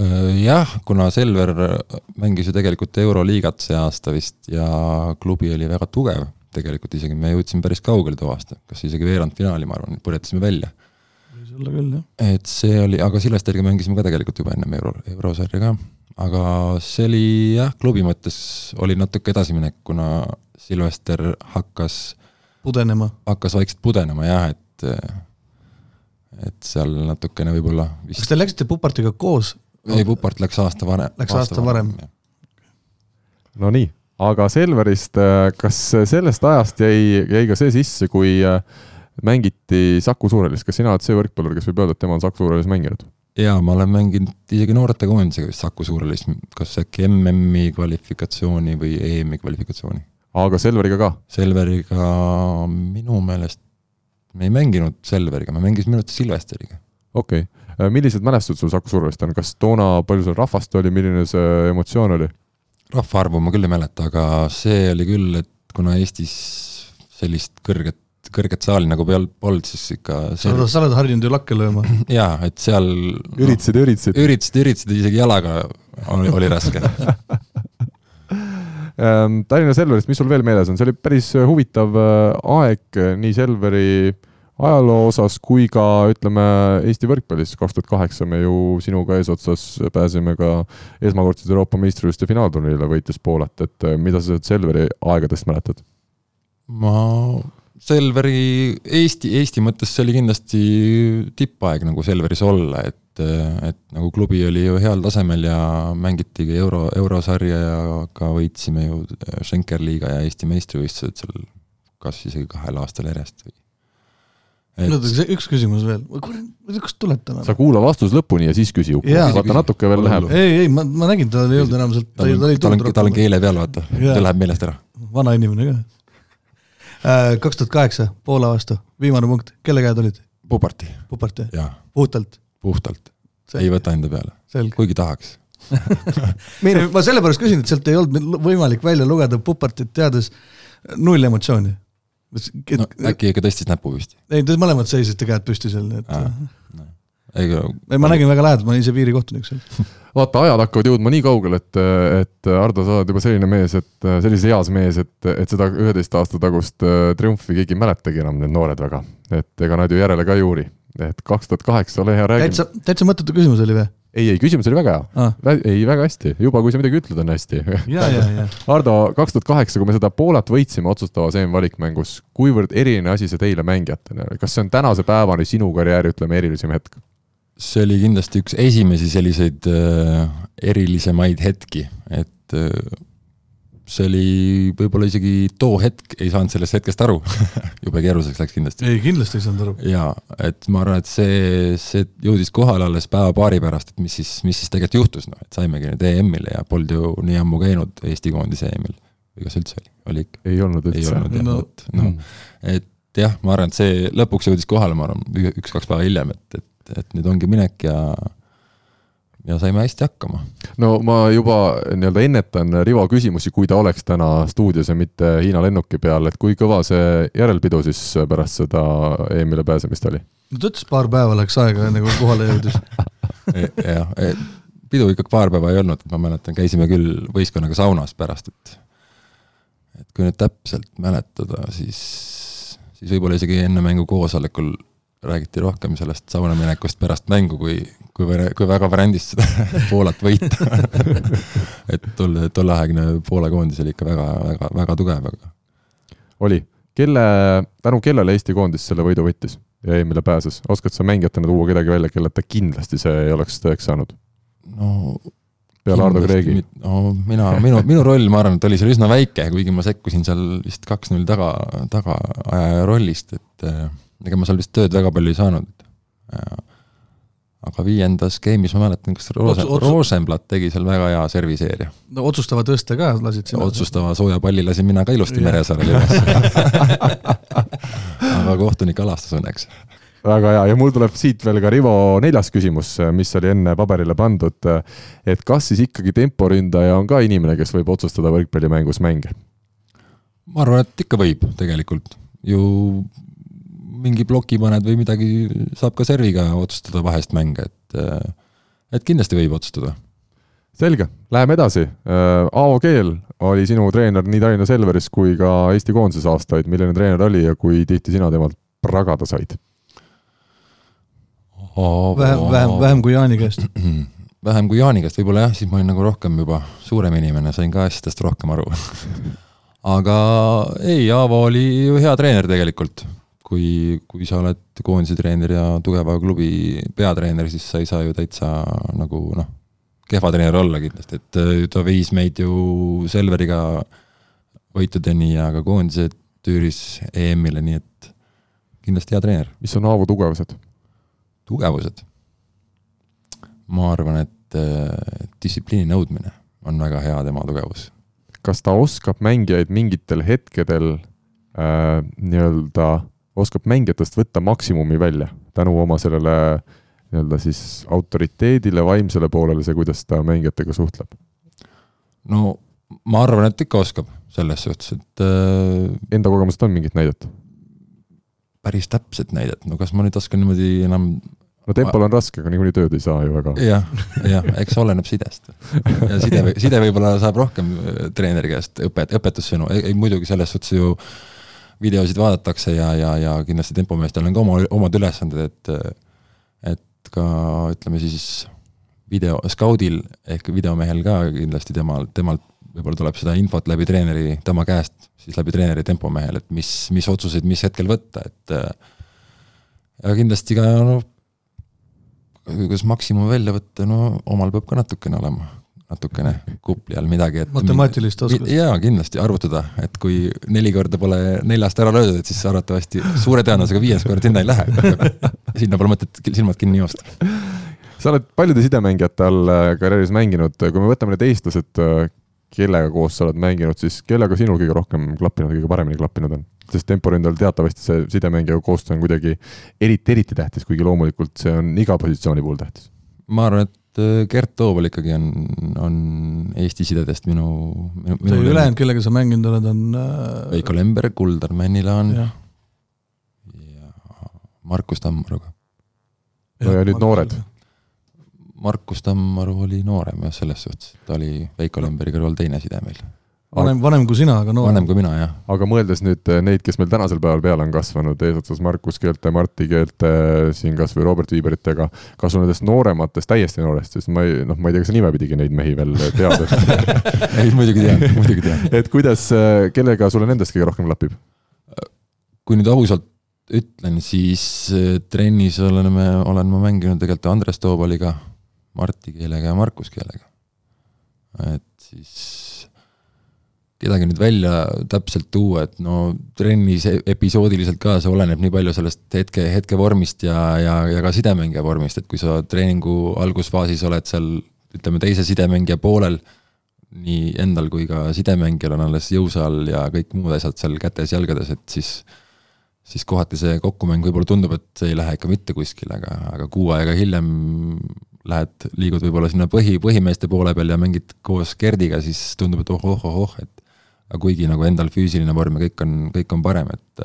Äh, jah, kuna Selver mängis ju tegelikult Euroliigat see aasta vist ja klubi oli väga tugev, tegelikult isegi me jõudsime päris kaugele too aasta, kas isegi veerandfinaali, ma arvan, põletasime välja. võis olla küll, jah. et see oli, aga Silvesteriga mängisime ka tegelikult juba ennem euro, eurosarja ka aga see oli jah, klubi mõttes oli natuke edasiminek, kuna Silvester hakkas pudenema. hakkas vaikselt pudenema jah, et et seal natukene võib-olla vist kas te läksite Pupartiga koos? Ei, Pupart läks aasta varem. Läks aasta, aasta varem, varem.? no nii, aga Selverist, kas sellest ajast jäi, jäi ka see sisse, kui mängiti Saku Suurhallis, kas sina oled see võrkpallur, kes võib öelda, et tema on Saku Suurhallis mänginud? jaa, ma olen mänginud isegi noortekoondisega vist Saku Suurhallis, kas äkki MM-i kvalifikatsiooni või EM-i kvalifikatsiooni. aga Selveriga ka? Selveriga minu meelest, me ei mänginud Selveriga, me mängisime minu arust Silvesteriga. okei okay., äh, millised mälestused sul Saku Suurhallist on, kas toona, palju seal rahvast oli, milline see emotsioon oli? rahvaarvu ma küll ei mäleta, aga see oli küll, et kuna Eestis sellist kõrget kõrget saali nagu peal polnud, siis ikka sa oled, sa oled harjunud ju lakke lööma. jaa, et seal üritasid no,, üritasid? üritasid, üritasid, isegi jalaga oli, oli raske ehm, Tallinna Selverist, mis sul veel meeles on, see oli päris huvitav äh, aeg nii Selveri ajaloo osas kui ka ütleme, Eesti võrkpallis, kaks tuhat kaheksa me ju sinuga eesotsas pääsime ka esmakordselt Euroopa meistrivõistluste finaalturniirile võites Poolat, et äh, mida sa Selveri aegadest mäletad? ma Selveri Eesti, Eesti mõttes see oli kindlasti tippaeg nagu Selveris olla, et, et nagu klubi oli ju heal tasemel ja mängitigi euro, eurosarja ja ka võitsime ju Schenker-liiga ja Eesti meistrivõistlused seal kas isegi kahel aastal järjest või et.... oota, üks küsimus veel, kurat, kust tuleb täna? sa kuula vastus lõpuni ja siis küsi, vaata natuke veel läheb. ei, ei, ma, ma nägin, tal ei olnud enam sealt, ta ei tulnud rohkem. tal on keele peal, vaata, ta läheb meelest ära. vana inimene ka Äh, kaks tuhat kaheksa, Poola vastu, viimane punkt, kelle käed olid? Puparti. Puparti, puhtalt? puhtalt, ei võta enda peale, kuigi tahaks ma sellepärast küsin, et sealt ei olnud võimalik välja lugeda Pupartit teades null emotsiooni. No äkki ikka tõstis näpu püsti? ei, te mõlemad seisite käed püsti seal, nii et. ei, ei, ma nägin väga lähedalt, ma olin ise piirikohtunik seal vaata, ajad hakkavad jõudma nii kaugele, et, et Ardo, sa oled juba selline mees, et sellises eas mees, et, et seda üheteist aasta tagust äh, triumfi keegi ei mäletagi enam, need noored väga. et ega nad ju järele ka ei uuri. et kaks tuhat kaheksa, ole hea, räägi. täitsa, täitsa mõttetu küsimus oli või? Ei, ei küsimus oli väga hea Ah.. ei, väga hästi, juba kui sa midagi ütled, on hästi. ja, ja, ja Ardo, kaks tuhat kaheksa, kui me seda Poolat võitsime otsustavas EM-valikmängus, kuivõrd eriline asi see teile mängijatena oli, kas see on tänase päevani sinu karjääri, ütleme, erilisem hetk? see oli kindlasti üks esimesi selliseid äh, erilisemaid hetki, et äh, see oli võib-olla isegi too hetk ei saanud sellest hetkest aru jube keeruliseks läks kindlasti. ei, kindlasti ei saanud aru. jaa, et ma arvan, et see, see jõudis kohale alles päeva-paari pärast, et mis siis, mis siis tegelikult juhtus, noh, et saimegi nüüd EM-ile ja polnud ju nii ammu käinud Eesti koondise EM-il. või kas üldse oli, oli ikka? ei olnud ei üldse. olnud jah No, no,, noh, et jah, ma arvan, et see lõpuks jõudis kohale, ma arvan, üks-kaks päeva hiljem, et, et, et nüüd ongi minek ja ja saime hästi hakkama. no ma juba nii-öelda ennetan Rivo küsimusi, kui ta oleks täna stuudios ja mitte Hiina lennuki peal, et kui kõva see järelpidu siis pärast seda EM-ile pääsemist oli? no ta ütles, paar päeva läks aega, enne kui kohale jõudis. jah, pidu ikka paar päeva ei olnud, ma mäletan, käisime küll võistkonnaga saunas pärast, et et kui nüüd täpselt mäletada, siis, siis võib-olla isegi enne mängu koosolekul räägiti rohkem sellest sauna minekust pärast mängu, kui, kui, kui väga brändis seda Poolat võita. et tol, tolleaegne Poola koondis oli ikka väga, väga, väga tugev, aga oli, kelle, tänu kellele Eesti koondis selle võidu võttis ja EM-ile pääses, oskad sa mängijatena tuua kedagi välja, kelleta kindlasti see ei oleks tõeks saanud? no peale Ardo Kreegi. no mina, minu, minu roll, ma arvan, et oli seal üsna väike, kuigi ma sekkusin seal vist kaks-null taga, tagaajaja rollist, et äh, ega ma seal vist tööd väga palju ei saanud. aga viiendas game'is ma mäletan, kas Rosen, Rosenblatt tegi seal väga hea serviseeria. no otsustava tõste ka lasid sinna. otsustava sooja palli lasin mina ka ilusti Jah. Meresaarel üles. aga kohtunik alastas õnneks. väga hea ja mul tuleb siit veel ka Rivo neljas küsimus, mis oli enne paberile pandud. et kas siis ikkagi temporündaja on ka inimene, kes võib otsustada võrkpallimängus mänge? ma arvan, et ikka võib tegelikult ju mingi ploki paned või midagi, saab ka serviga otsustada vahest mänge, et et kindlasti võib otsustada. selge, läheme edasi. Aavo Keel oli sinu treener nii Tallinna Selveris kui ka Eesti koondises aastaid, milline treener oli ja kui tihti sina temalt pragada said? vähem, vähem, vähem kui Jaani käest. vähem kui Jaani käest, võib-olla jah, siis ma olin nagu rohkem juba suurem inimene, sain ka asjadest rohkem aru. aga ei, Aavo oli ju hea treener tegelikult. kui, kui sa oled koondise treener ja tugeva klubi peatreener, siis sa ei saa ju täitsa nagu noh, kehva treener olla kindlasti, et äh, ta viis meid ju Selveriga võitudeni ja ka koondise tüüris EM-ile, nii et kindlasti hea treener. mis on Aavo tugevused? tugevused? ma arvan, et äh, distsipliini nõudmine on väga hea tema tugevus. kas ta oskab mängijaid mingitel hetkedel äh, nii-öelda, oskab mängijatest võtta maksimumi välja tänu oma sellele nii-öelda siis autoriteedile, vaimsele poolele, see, kuidas ta mängijatega suhtleb? no ma arvan, et ikka oskab selles suhtes, et äh, Enda kogemusest on mingit näidet? päris täpset näidet, no kas ma nüüd oskan niimoodi enam no tempol on raske, aga niikuinii tööd ei saa ju väga. jah, jah, eks oleneb sidest. ja side, side võib-olla saab rohkem äh, treeneri käest õpet, õpetussõnu, ei muidugi selles suhtes ju videosid vaadatakse ja, ja, ja kindlasti tempomeestel on ka oma, omad ülesanded, et et ka ütleme siis video, skaudil ehk videomehel ka kindlasti temal, temalt võib-olla tuleb seda infot läbi treeneri, tema käest siis läbi treeneri tempomehel, et mis, mis otsuseid mis hetkel võtta, et ja kindlasti ka noh, kuidas maksimum välja võtta, no omal peab ka natukene olema, natukene kupli all midagi, et matemaatilist oskust. jaa, kindlasti arvutada, et kui neli korda pole neljast ära löödud, et siis arvatavasti suure tõenäosusega viies kord sinna ei lähe. sinna pole mõtet silmad kinni joosta. sa oled paljude sidemängijate all äh, karjääris mänginud, kui me võtame need eestlased, kellega koos sa oled mänginud, siis kellega sinul kõige rohkem klappinud, kõige paremini klappinud on? sest temporündel teatavasti see sidemängijaga koostöö on kuidagi eriti, eriti tähtis, kuigi loomulikult see on iga positsiooni puhul tähtis. ma arvan, et äh, Gert Toobal ikkagi on, on Eesti sidedest minu, minu, minu ülejäänud, kellega sa mänginud oled, on äh, Veiko Lemberg, Kuldar Männilaan ja, ja Markus Tammaruga. No ja nüüd noored.. Markus Tammaru oli noorem jah, selles suhtes, ta oli Veiko Lemberi kõrval teine side meil. vanem, vanem kui sina, aga noor vanem. kui mina, jah. aga mõeldes nüüd eh, neid, kes meil tänasel päeval peale on kasvanud, eesotsas Markus Keelte, Martti Keelte, siin kas või Robert Viiberitega, kas sul nendest noorematest, täiesti noorest, sest ma ei, noh, ma ei tea, kas sa nimepidigi neid mehi veel tead, et ei, muidugi tean, muidugi tean. et kuidas, kellega sulle nendest kõige rohkem klapib? kui nüüd ausalt ütlen, siis eh, trennis oleme, olen ma mänginud tegelikult Andres Toobaliga, Marti Keelega ja Markus Keelega. et siis kedagi nüüd välja täpselt tuua, et no trennis e- episoodiliselt ka, see oleneb nii palju sellest hetke, hetkevormist ja, ja, ja ka sidemängija vormist, et kui sa treeningu algusfaasis oled seal ütleme, teise sidemängija poolel, nii endal kui ka sidemängijal on alles jõusaal ja kõik muud asjad seal kätes-jalgades, et siis siis kohati see kokkumäng võib-olla tundub, et see ei lähe ikka mitte kuskile, aga, aga kuu aega hiljem lähed, liigud võib-olla sinna põhi, põhimeeste poole peal ja mängid koos Gerdiga, siis tundub, et oh-oh-oh-oh, et aga kuigi nagu endal füüsiline vorm ja kõik on, kõik on parem, et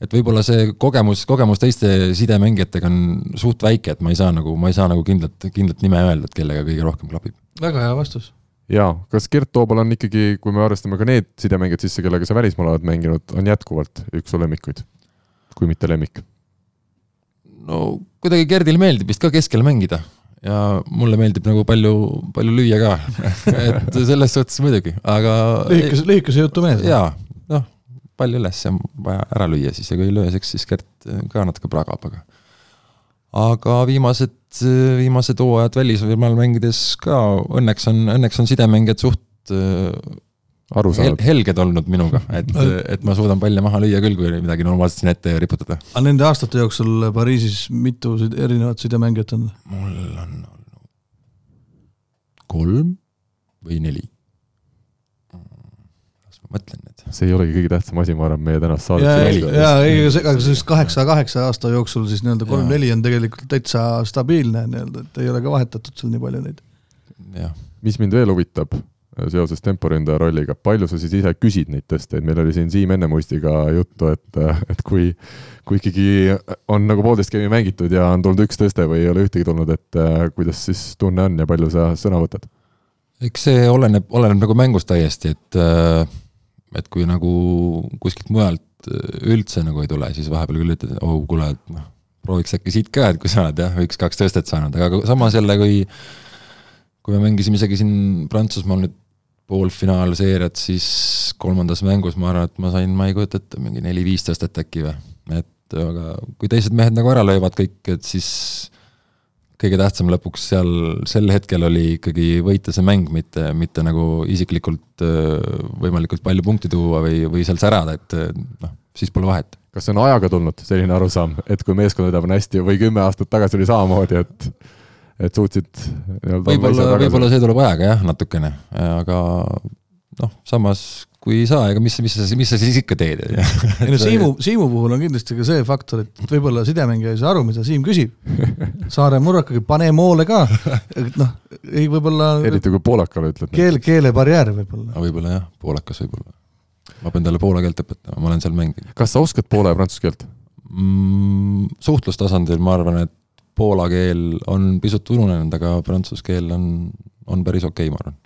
et võib-olla see kogemus, kogemus teiste sidemängijatega on suht väike, et ma ei saa nagu, ma ei saa nagu kindlat, kindlat nime öelda, et kellega kõige rohkem klapib. väga hea vastus. jaa, kas Gert Toobal on ikkagi, kui me arvestame ka need sidemängijad sisse, kellega sa välismaal oled mänginud, on jätkuvalt üks su lemmikuid? kui mitte lemmik. no kuidagi Gerdile meeldib vist ka keskel mängida ja mulle meeldib nagu palju, palju lüüa ka et selles suhtes muidugi, aga lühikese, lühikese jutu mees. jaa, noh, pall üles ja vaja ära lüüa siis ja kui ei löö, eks siis Gert ka natuke pragab, aga aga viimased, viimased hooajad välismaal mängides ka õnneks on, õnneks on sidemängijad suht äh, aru hel, saanud? helged olnud minuga, et, et ma suudan palle maha lüüa küll, kui midagi normaalselt sinna ette riputada. aga nende aastate jooksul Pariisis mitu erinevat sidemängijat on? mul on olnud kolm või neli. las ma mõtlen nüüd. see ei olegi kõige tähtsam asi, ma arvan, meie tänast ja, saadet. ja ei, aga siis kaheksa, kaheksa aasta jooksul siis nii-öelda kolm-neli on tegelikult täitsa stabiilne nii-öelda, et ei ole ka vahetatud seal nii palju neid. jah, mis mind veel huvitab äh, seoses temporündaja rolliga, palju sa siis ise küsid neid tõsteid, meil oli siin Siim Ennemuistiga juttu, et, et kui, kui ikkagi on nagu poolteist geimi mängitud ja on tulnud üks tõste või ei ole ühtegi tulnud, et kuidas siis tunne on ja palju sa sõna võtad? eks see oleneb, oleneb nagu mängust täiesti, et et kui nagu kuskilt mujalt üldse nagu ei tule, siis vahepeal küll ütled, et oh kuule, et noh, prooviks äkki siit ka, et kui sa oled jah, üks-kaks tõstet saanud, aga samas jälle, kui kui me mängisime isegi siin Prantsusmaal nüüd poolfinaalseeriat, siis kolmandas mängus ma arvan, et ma sain, ma ei kujuta ette, mingi neli-viis tõstet äkki või, et aga kui teised mehed nagu ära löövad kõik, et siis kõige tähtsam lõpuks seal sel hetkel oli ikkagi võita see mäng, mitte, mitte nagu isiklikult võimalikult palju punkte tuua või, või seal särada, et noh, siis pole vahet. kas see on ajaga tulnud, selline arusaam, et kui meeskond võidab on hästi või kümme aastat tagasi oli samamoodi, et et suutsid nii-öelda võib-olla, võib-olla see tuleb ajaga jah, natukene, aga noh, samas kui ei saa, ega mis, mis sa, mis sa siis ikka teed, on ju. ei no Siimu, Siimu puhul on kindlasti ka see faktor, et võib-olla sidemängija ei saa aru, mida Siim küsib. Saare murrakaga, pane moole ka, et noh, ei võib-olla eriti kui poolakale ütled. keel, keelebarjäär võib-olla. võib-olla jah, poolakas võib-olla. ma pean talle poola keelt õpetama, ma olen seal mänginud kas sa oskad poola ja prantsuse keelt? mm,. suhtlustasandil ma arvan, et poola keel on pisut ununenud, aga prantsuse keel on, on päris okei okay,, ma arvan.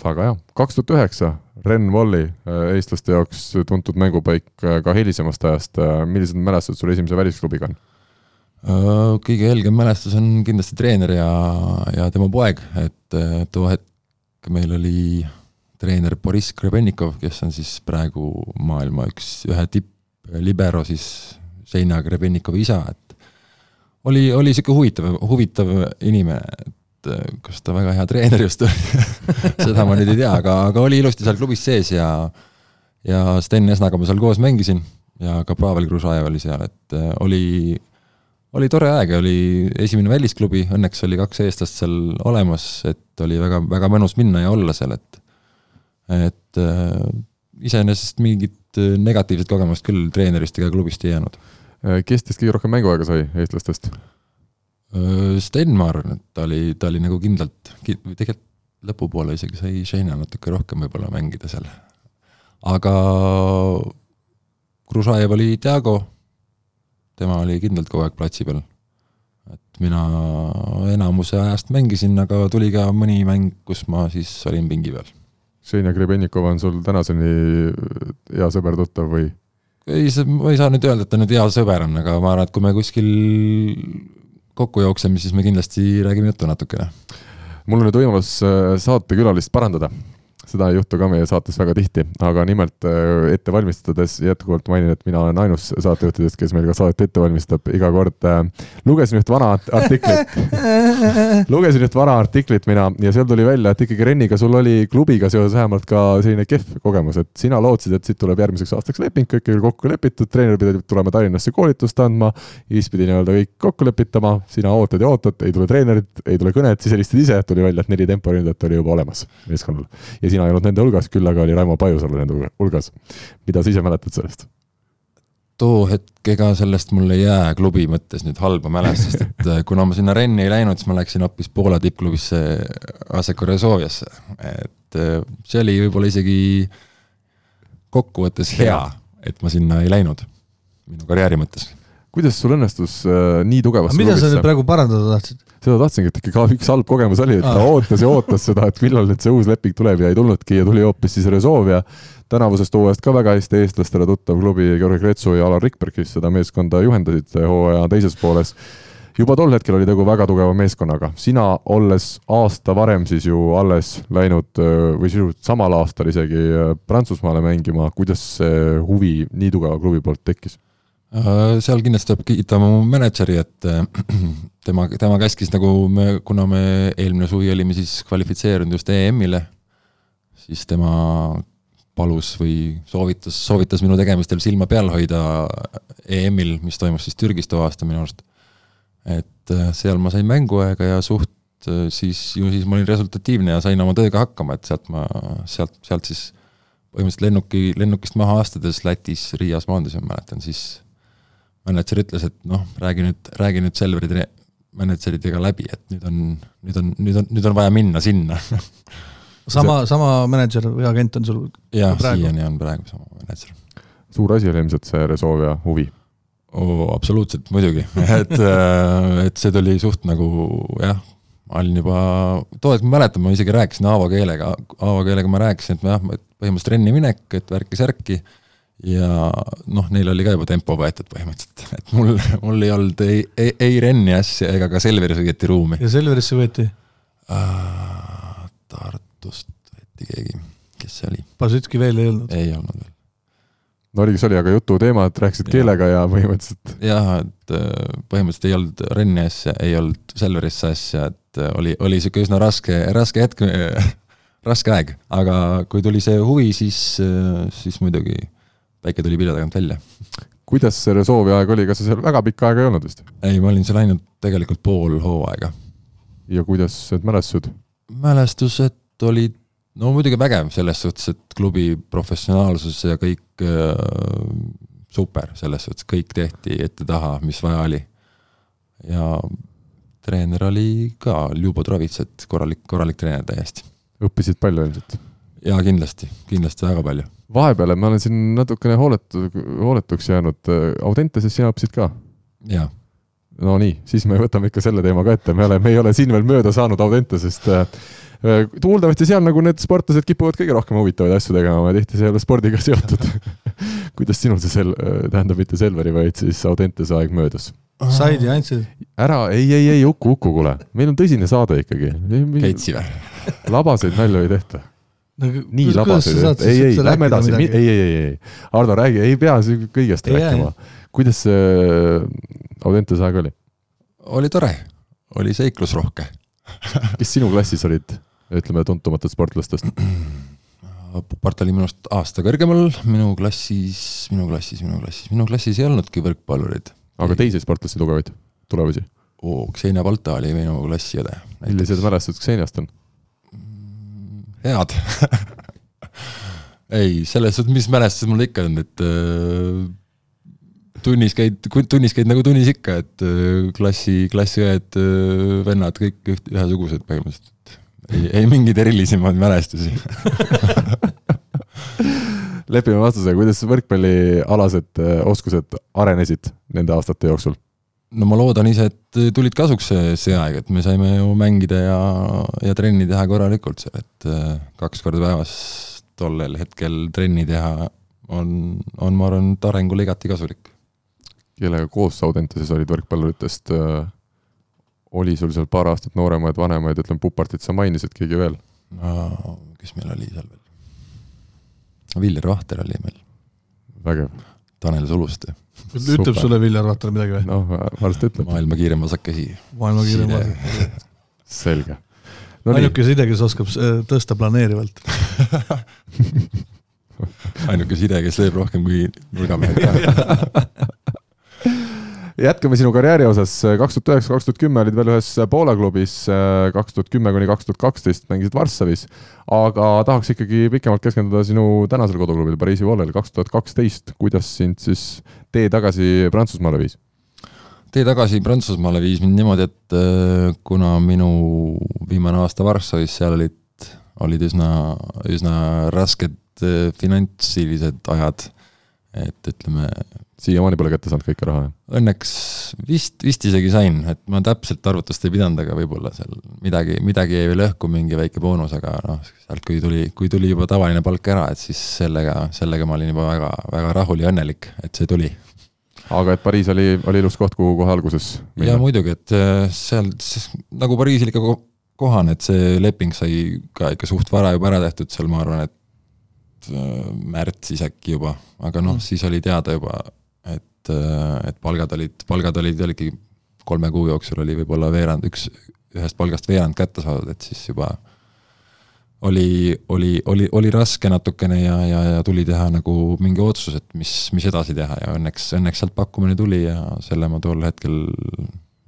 väga hea, kaks tuhat üheksa, Ren Volli, eestlaste jaoks tuntud mängupaik äh, ka hilisemast ajast, millised mälestused sul esimese välisklubiga on? Äh, kõige helgem mälestus on kindlasti treener ja, ja tema poeg, et äh, too hetk meil oli treener Boriss Krebennikov, kes on siis praegu maailma üks, ühe tipplibero siis Seina Krebennikovi isa, et oli, oli sihuke huvitav, huvitav inimene, et äh, kas ta väga hea treener just oli seda ma nüüd ei tea, aga, aga oli ilusti seal klubis sees ja ja Sten Esnaga ma seal koos mängisin ja ka Pavel Gružajev oli seal, et äh, oli oli tore aeg ja oli esimene välisklubi, õnneks oli kaks eestlast seal olemas, et oli väga, väga mõnus minna ja olla seal, et et äh, iseenesest mingit negatiivset kogemust küll treenerist ega klubist ei jäänud. Kes teist kõige rohkem mänguaega sai eestlastest? Äh, Sten, ma arvan, et ta oli, ta oli nagu kindlalt, tegelikult lõpupoole isegi sai Šeina natuke rohkem võib-olla mängida seal. aga Gružajev oli Diago, tema oli kindlalt kogu aeg platsi peal. et mina enamuse ajast mängisin, aga tuli ka mõni mäng, kus ma siis olin pingi peal. Ženja Grebennikov on sul tänaseni hea sõber, tuttav või? Ei, see, ma ei saa nüüd öelda, et ta nüüd hea sõber on, aga ma arvan, et kui me kuskil kokku jookseme, siis me kindlasti räägime juttu natukene. mul on nüüd võimalus äh, saatekülalist parandada seda ei juhtu ka meie saates väga tihti, aga nimelt äh, ette valmistades jätkuvalt mainin, et mina olen ainus saatejuhtidest, kes meil ka saadet ette valmistab, iga kord äh, lugesin üht vana artiklit. Lugesin üht vana artiklit mina ja seal tuli välja, et ikkagi Renniga sul oli klubiga seoses vähemalt ka selline kehv kogemus, et sina lootsid, et siit tuleb järgmiseks aastaks leping, kõik oli kokku lepitud, treener pidi tulema Tallinnasse koolitust andma, siis pidi nii-öelda kõik kokku lepitama, sina ootad ja ootad, ei tule treenerit, ei tule kõnet, siis helistad ise, tuli välja, et neli temporündajat oli juba olemas meeskonnal. Ja sina sina ei olnud nende hulgas, küll aga oli Raimo Pajusalu nende hulgas. mida sa ise mäletad sellest? too hetk, ega sellest mul ei jää klubi mõttes nüüd halba mälestust, et äh, kuna ma sinna Renni ei läinud, siis ma läksin hoopis Poola tippklubisse Asseco Resoviasse, et äh, see oli võib-olla isegi kokkuvõttes hea, et ma sinna ei läinud, minu karjääri mõttes. Kuidas sul õnnestus äh, nii tugevasse mida sa nüüd praegu parandada tahtsid? seda tahtsingi, et ikka ka üks halb kogemus oli, et ta ootas ja ootas seda, et millal nüüd see uus leping tuleb ja ei tulnudki ja tuli hoopis siis Rezovia, tänavusest hooajast ka väga hästi eestlastele tuttav klubi Georgi Kretsu ja Alar Rikberg, kes seda meeskonda juhendasid hooaja teises pooles. juba tol hetkel oli tegu väga tugeva meeskonnaga, sina olles aasta varem siis ju alles läinud või sisuliselt samal aastal isegi Prantsusmaale mängima, kuidas see huvi nii tugeva klubi poolt tekkis? Äh, seal kindlasti peab kiita mu mänedžeri, et äh, tema, tema käskis nagu me, kuna me eelmine suvi olime siis kvalifitseerunud just EM-ile, siis tema palus või soovitas, soovitas minu tegemistel silma peal hoida EM-il, mis toimus siis Türgis too aasta minu arust. et äh, seal ma sain mänguaega ja suht siis, ju siis ma olin resultatiivne ja sain oma tööga hakkama, et sealt ma, sealt, sealt siis põhimõtteliselt lennuki, lennukist maha astudes Lätis Riias maandusin, ma mäletan, siis mänedžer ütles, et noh, räägi nüüd, räägi nüüd Selveri mänedžeridega läbi, et nüüd on, nüüd on, nüüd on, nüüd on vaja minna sinna sama, sama mänedžer või agent on sul? jah, siiani on praegu sama mänedžer. suur asi oli ilmselt see Resolve huvi oh,? absoluutselt, muidugi et, äh, et see tuli suht nagu jah, ma olin juba, too hetk ma mäletan, ma isegi rääkisin Aavo keelega, Aavo keelega ma rääkisin, et jah, et põhimõtteliselt renni minek, et värki-särki ja noh, neil oli ka juba tempo võetud põhimõtteliselt, et mul, mul ei olnud ei, ei, ei Renni asja ega ka Selveris õieti ruumi. ja Selverisse võeti uh,? Tartust võeti keegi, kes see oli? Pasütski veel ei olnud? ei olnud veel. no oligi, see oli aga jututeema, et rääkisid ja. keelega ja põhimõtteliselt. jah, et äh, põhimõtteliselt ei olnud Renni asja, ei olnud Selverisse asja, et äh, oli, oli sihuke üsna raske, raske hetk raske aeg, aga kui tuli see huvi, siis, siis muidugi päike tuli pilve tagant välja. kuidas see Resolve'i aeg oli, kas sa seal väga pikka aega ei olnud vist? ei, ma olin seal ainult tegelikult pool hooaega. ja kuidas need mälestused? mälestused olid no muidugi vägev selles suhtes, et klubi professionaalsus ja kõik äh, super, selles suhtes kõik tehti ette-taha, mis vaja oli. ja treener oli ka Ljubo Trovits, et korralik, korralik treener täiesti. õppisid palju ilmselt? jaa, kindlasti, kindlasti väga palju vahepeal ma olen siin natukene hooletu, hooletuks jäänud, Audentases sina õppisid ka? jaa. no nii, siis me võtame ikka selle teema ka ette, me oleme, me ei ole siin veel mööda saanud Audentesest. kuuldavasti seal nagu need sportlased kipuvad kõige rohkem huvitavaid asju tegema ja tihti see ei ole spordiga seotud kuidas sinul see sel-, tähendab mitte Selveri, vaid siis Audentese aeg möödus? said ja andsid? ära, ei, ei, ei, Uku, Uku, kuule, meil on tõsine saade ikkagi. Keitsi või? labaseid nalju ei tehta nagu, nii labaseid, et ei, ei, lähme edasi, ei, ei, ei, ei, Ardo, räägi, ei pea kõigest ei, rääkima. kuidas see Audentese aeg oli? oli tore, oli seiklusrohke kes sinu klassis olid, ütleme, tuntumatud sportlastest? Pupart oli minust aasta kõrgemal, minu klassis, minu klassis, minu klassis, minu klassis ei olnudki võrkpallureid. aga teisi sportlasi tugevaid, tulevasi? oo, Ksenia Balta oli minu klassiõde. millised mälestused Kseniast on? Head ei, selles suhtes, mis mälestused mul ikka on, et äh, tunnis käid, tunnis käid nagu tunnis ikka, et äh, klassi, klassiõed äh,, vennad, kõik üht, ühesugused põhimõtteliselt. ei, ei mingeid erilisemaid mälestusi lepime vastusega, kuidas võrkpallialased oskused arenesid nende aastate jooksul? No ma loodan ise, et tulid kasuks see, see aeg, et me saime ju mängida ja, ja trenni teha korralikult seal, et äh, kaks korda päevas tollel hetkel trenni teha on, on, ma arvan, et arengule igati kasulik. kellega koos Audenteses olid võrkpalluritest äh,, oli sul seal paar aastat nooremaid, vanemaid, ütleme, Pupartit sa mainisid, keegi veel? no kes meil oli seal veel? Viljar Vahter oli meil. vägev. Tanel Suluste ütleb sulle Viljar Vahter midagi või? noh, varsti ütleb. maailma kiirem vasakkäsi. maailma kiirem vasakkäsi. selge no. ainuke side, kes oskab tõsta planeerivalt ainuke side, kes lööb rohkem kui nurgamehed ka jätkame sinu karjääri osas, kaks tuhat üheksa, kaks tuhat kümme olid veel ühes Poola klubis, kaks tuhat kümme kuni kaks tuhat kaksteist mängisid Varssavis, aga tahaks ikkagi pikemalt keskenduda sinu tänasele koduklubil Pariisi Vollel kaks tuhat kaksteist, kuidas sind siis tee tagasi Prantsusmaale viis? tee tagasi Prantsusmaale viis mind niimoodi, et äh, kuna minu viimane aasta Varssavis, seal olid, olid üsna, üsna rasked äh, finantsilised ajad, et ütleme, siiamaani pole kätte saanud kõike raha? Õnneks vist, vist isegi sain, et ma täpselt arvutust ei pidanud, aga võib-olla seal midagi, midagi jäi veel õhku, mingi väike boonus, aga noh, sealt kui tuli, kui tuli juba tavaline palk ära, et siis sellega, sellega ma olin juba väga, väga rahul ja õnnelik, et see tuli. aga et Pariis oli, oli ilus koht, kuhu kohe alguses minna? jaa, muidugi, et äh, seal nagu Pariisil ikka kohane, et see leping sai ka ikka suht vara juba ära tehtud seal, ma arvan, et äh, märtsis äkki juba, aga noh mm., siis oli teada juba et, et palgad olid, palgad olid, olidki kolme kuu jooksul oli võib-olla veerand, üks, ühest palgast veerand kätte saadud, et siis juba oli, oli, oli, oli raske natukene ja, ja, ja tuli teha nagu mingi otsus, et mis, mis edasi teha ja õnneks, õnneks sealt pakkumine tuli ja selle ma tol hetkel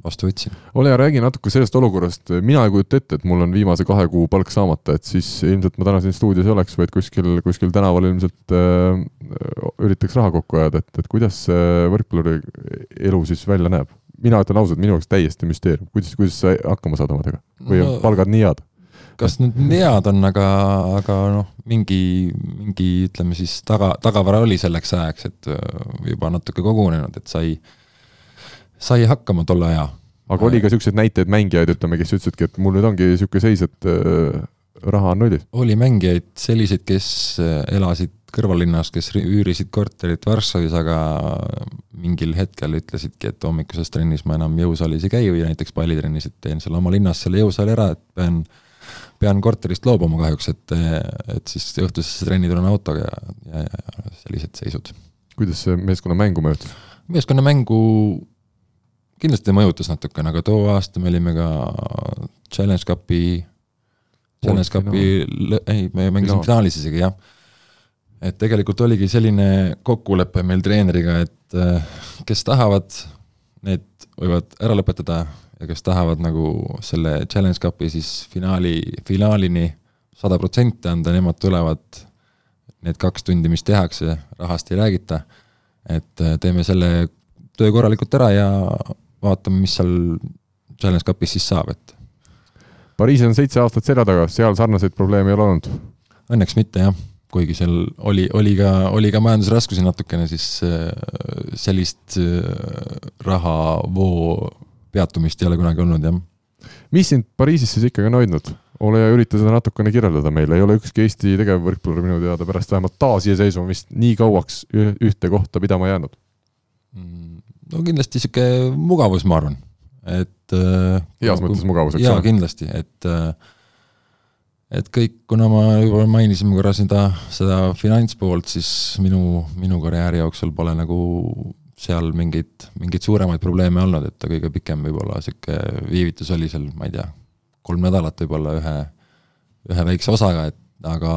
vastu võtsin. ole hea, räägi natuke sellest olukorrast, mina ei kujuta ette, et mul on viimase kahe kuu palk saamata, et siis ilmselt ma täna siin stuudios ei oleks, vaid kuskil, kuskil tänaval ilmselt äh, üritaks raha kokku ajada, et, et kuidas see võrkpalluri elu siis välja näeb? mina ütlen ausalt, minu jaoks täiesti müsteerium, kuidas, kuidas sa hakkama saad omadega või no, on palgad nii head? kas need head on, aga, aga noh, mingi, mingi ütleme siis taga, tagavara oli selleks ajaks, et äh, juba natuke kogunenud, et sai äh, sai hakkama tolle aja. aga oli ka niisuguseid näiteid, mängijaid, ütleme, kes ütlesidki, et mul nüüd ongi niisugune seis, et äh, raha on nullis? oli mängijaid selliseid, kes äh, elasid kõrvallinnas, kes üürisid korterit Varssavis, aga mingil hetkel ütlesidki, et hommikuses trennis ma enam jõusaalis ei käi või näiteks pallitrennis, et teen seal oma linnas selle jõusaali ära, et pean, pean korterist loobuma kahjuks, et, et siis õhtusesse trenni tulen autoga ja, ja, ja sellised seisud. kuidas see meeskonna mängu mõjutas? meeskonna mängu kindlasti mõjutas natukene, aga too aasta me olime ka Challenge Cupi, Challenge Cupi, ei, me mängisime finaalis isegi, jah. et tegelikult oligi selline kokkulepe meil treeneriga, et äh, kes tahavad, need võivad ära lõpetada ja kes tahavad nagu selle Challenge Cupi siis finaali, finaalini sada protsenti anda, nemad tulevad need kaks tundi, mis tehakse, rahast ei räägita, et äh, teeme selle töö korralikult ära ja vaatame, mis seal Challenge Cupis siis saab, et. Pariisis on seitse aastat selja taga, seal sarnaseid probleeme ei ole olnud? Õnneks mitte jah, kuigi seal oli, oli ka, oli ka majandusraskusi natukene, siis äh, sellist äh, rahavoo peatumist ei ole kunagi olnud, jah. mis sind Pariisis siis ikkagi on hoidnud? ole hea, ürita seda natukene kirjeldada meile, ei ole ükski Eesti tegevvõrkpallur minu teada pärast vähemalt taasiseseisvumist nii kauaks ühte kohta pidama jäänud mm no kindlasti sihuke mugavus, ma arvan, et äh, heas kui, mõttes mugavus, eks ole? kindlasti, et äh, et kõik, kuna ma juba mainisime korra seda, seda finantspoolt, siis minu, minu karjääri jooksul pole nagu seal mingeid, mingeid suuremaid probleeme olnud, et kõige pikem võib-olla sihuke viivitus oli seal, ma ei tea, kolm nädalat võib-olla ühe, ühe väikse osaga, et aga,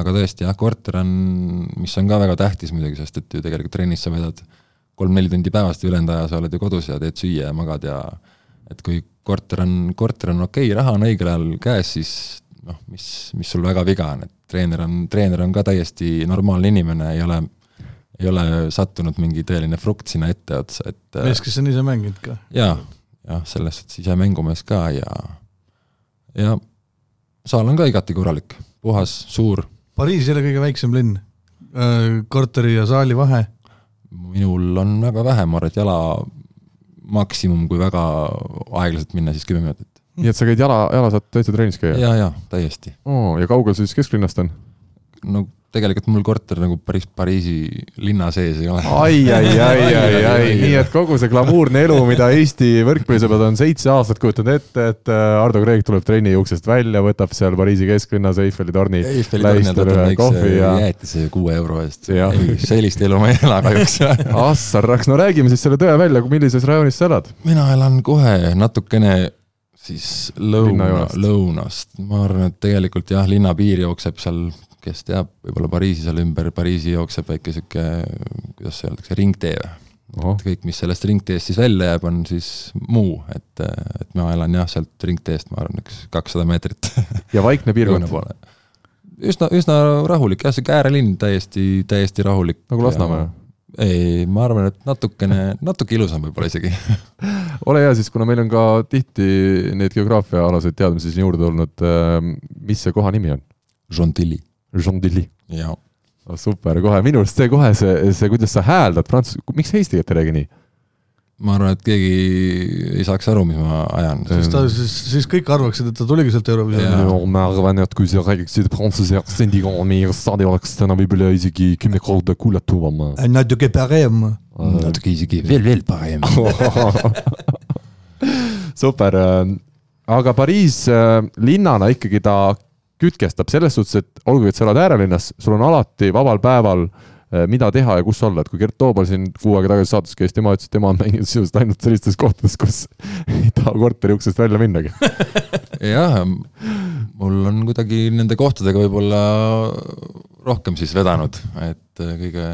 aga tõesti jah, korter on, mis on ka väga tähtis muidugi, sest et ju tegelikult trennis sa vedad kolm-neli tundi päevast ja ülejäänud aja sa oled ju kodus ja teed süüa ja magad ja et kui korter on, korter on okei okay,, raha on õigel ajal käes, siis noh, mis, mis sul väga viga on, et treener on, treener on ka täiesti normaalne inimene, ei ole, ei ole sattunud mingi tõeline frukt sinna etteotsa, et mees, kes on ise mänginud ka? jaa, jah, selles suhtes ise mängumees ka ja, ja saal on ka igati korralik, puhas, suur. Pariis ei ole kõige väiksem linn, äh, korteri ja saali vahe minul on väga vähe, ma arvan, et jala, maksimum, kui väga aeglaselt minna, siis kümme minutit. nii et sa käid jala, jala saad täitsa trennis käia? ja, ja täiesti. oo, ja kaugel see siis kesklinnast on? no tegelikult mul korter nagu päris Pariisi linna sees ei ole. ai, ai, ai, ai, ai, nii et kogu see glamuurne elu, mida Eesti võrkpallisõbrad on seitse aastat kujutanud ette, et äh, Ardo Kreek tuleb trenni uksest välja, võtab seal Pariisi kesklinnas Eiffeli torni Eiffeli tornil ühe kohvi väikse ja jäätise kuue euro eest. Sellist elu ma ei ela kahjuks. assarraks, no räägime siis selle tõe välja, millises rajoonis sa elad? mina elan kohe natukene siis lõuna lõunast, ma arvan, et tegelikult jah, linnapiir jookseb seal, kes teab, võib-olla Pariisi seal ümber Pariisi jookseb väike sihuke, kuidas see öeldakse, ringtee või? ohoh, kõik, mis sellest ringteest siis välja jääb, on siis muu, et, et ma elan jah, sealt ringteest, ma arvan, üks kakssada meetrit ja vaikne piirkond, üsna, üsna rahulik jah, sihuke äärelinn täiesti, täiesti rahulik. nagu Lasnamäe. ei, ma arvan, et natukene, natuke ilusam võib-olla isegi. ole hea siis, kuna meil on ka tihti neid geograafiaalaseid teadmisi siin juurde tulnud, mis see koha nimi on? Gentilly, Gentilly. jaa. super, kohe minu arust see kohe see, see, kuidas sa hääldad prantsuse, miks eesti keelt ei räägi nii? ma arvan, et keegi ei saaks aru, mis ma ajan. siis ta, siis, siis kõik arvaksid, et ta tuligi sealt Eurovisiooni. Jaa. ma arvan, et kui sa räägiksid prantsuse aktsendiga, meie saade oleks täna võib-olla isegi kümme korda kuulatavam. natuke parem. natuke isegi veel, veel parem. super, aga Pariis äh, linnana ikkagi ta kütkestab selles suhtes, et olgugi, et sa elad äärelinnas, sul on alati vabal päeval äh, mida teha ja kus olla, et kui Gert Toobal siin kuu aega tagasi saates käis, tema ütles, et tema on mänginud sisuliselt ainult sellistes kohtades, kus ei taha korteri uksest välja minnagi. jah, mul on kuidagi nende kohtadega võib-olla rohkem siis vedanud, et äh, kõige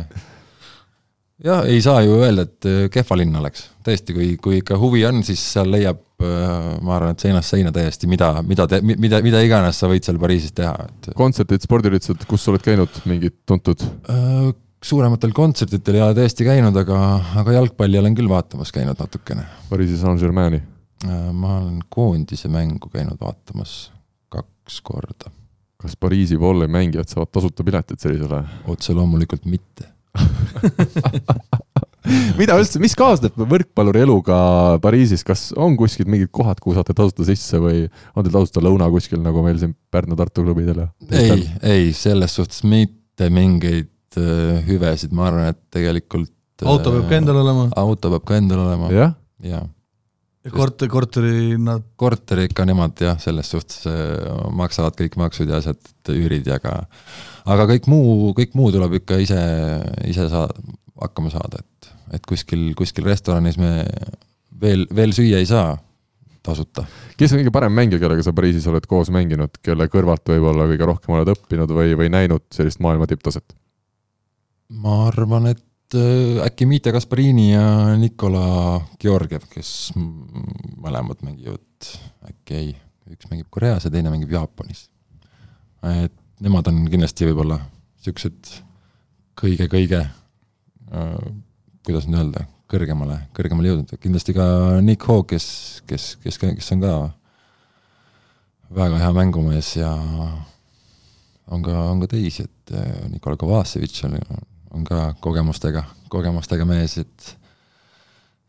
jah, ei saa ju öelda, et äh, kehva linn oleks, tõesti, kui, kui ikka huvi on, siis seal leiab, ma arvan, et seinast seina täiesti, mida, mida, mida, mida iganes sa võid seal Pariisis teha, et kontserdid, spordiüritused, kus sa oled käinud, mingid tuntud? äh, suurematel kontsertidel ei ole tõesti käinud, aga, aga jalgpalli olen küll vaatamas käinud natukene. Pariisi Saint-Germaini. ma olen koondise mängu käinud vaatamas kaks korda, kas Pariisi volley mängijad saavad tasuta piletit sellisele? otse loomulikult mitte mida üldse, mis kaasneb võrkpalluri eluga Pariisis, kas on kuskil mingid kohad, kuhu saate tasuta sisse või on teil tasuta lõuna kuskil, nagu meil siin Pärnu-Tartu klubidel ja? ei, ei selles suhtes mitte mingeid äh, hüvesid, ma arvan, et tegelikult äh, auto peab ka endal olema. auto peab ka endal olema. Jah, ja ja korter, korteri nad, korteri ikka nemad jah, selles suhtes äh, maksavad kõik maksud ja asjad, üürid ja ka aga kõik muu, kõik muu tuleb ikka ise, ise saa-, hakkama saada, et, et kuskil, kuskil restoranis me veel, veel süüa ei saa tasuta. kes on kõige parem mängija, kellega sa Pariisis oled koos mänginud, kelle kõrvalt võib-olla kõige rohkem oled õppinud või, või näinud sellist maailma tipptaset? ma arvan, et äkki Mitja Kasparini ja Nikola Georgiev, kes mõlemad mängivad, äkki ei, üks mängib Koreas ja teine mängib Jaapanis. et nemad on kindlasti võib-olla siuksed kõige-kõige, kuidas nüüd öelda, kõrgemale, kõrgemale jõudnud, kindlasti ka Nick Hawk, kes, kes, kes, kes on ka väga hea mängumees ja on ka, on ka teisi, et äh, Nikola Kovacevic on, on ka kogemustega, kogemustega mees, et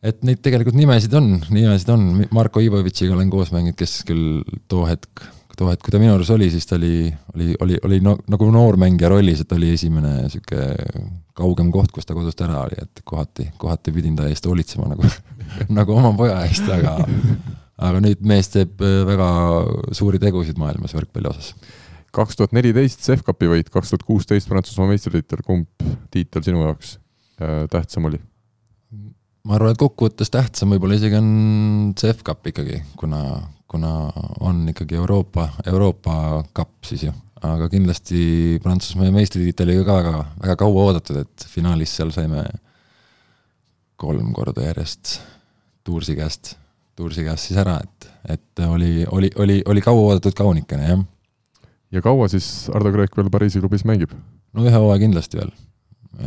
et neid tegelikult nimesid on, nimesid on, Marko Ivovitšiga olen koos mänginud, kes küll too hetk, too hetk, kui ta minu juures oli, siis ta oli, oli, oli, oli no, nagu noormängija rollis, et oli esimene sihuke kaugem koht, kus ta kodust ära oli, et kohati, kohati pidin ta eest hoolitsema nagu, nagu oma poja eest, aga aga nüüd mees teeb äh, väga suuri tegusid maailmas võrkpalli osas kaks tuhat neliteist CEF Cupi võit, kaks tuhat kuusteist Prantsusmaa meistritiitel, kumb tiitel sinu jaoks äh, tähtsam oli? ma arvan, et kokkuvõttes tähtsam võib-olla isegi on CF Cup ikkagi, kuna, kuna on ikkagi Euroopa, Euroopa kapp siis ju. aga kindlasti Prantsusmaa meistritiitel oli ka väga, väga kaua oodatud, et finaalis seal saime kolm korda järjest Toursi käest, Toursi käest siis ära, et, et oli, oli, oli, oli kaua oodatud kaunikene jah. Ja kaua siis Ardo Kreek veel Pariisi klubis mängib? no ühe hooaja kindlasti veel,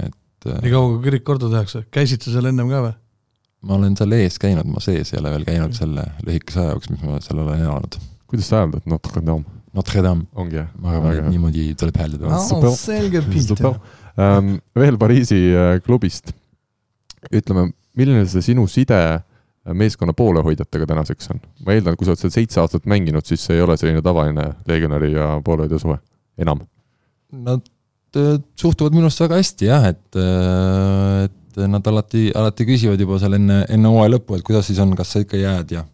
et äh, nii kaua kui kirik korda tehakse, käisid sa seal ennem ka või? ma olen seal ees käinud, ma sees ei ole veel käinud selle lühikese aja jooksul, mis ma seal olen elanud. kuidas sa hääldad Notre Dame? Notre Dame, ongi jah? ma arvan, et niimoodi tuleb hääldada. super. selge Super. ähm,. veel Pariisi äh, klubist. ütleme, milline see sinu side meeskonna poolehoidjatega tänaseks on? ma eeldan, kui sa oled seal seitse aastat mänginud, siis see ei ole selline tavaline legionäri ja poolehoidja suhe, enam? Nad äh, suhtuvad minu arust väga hästi jah, et, äh, et nad alati, alati küsivad juba seal enne, enne hooaja lõppu, et kuidas siis on, kas sa ikka jääd ja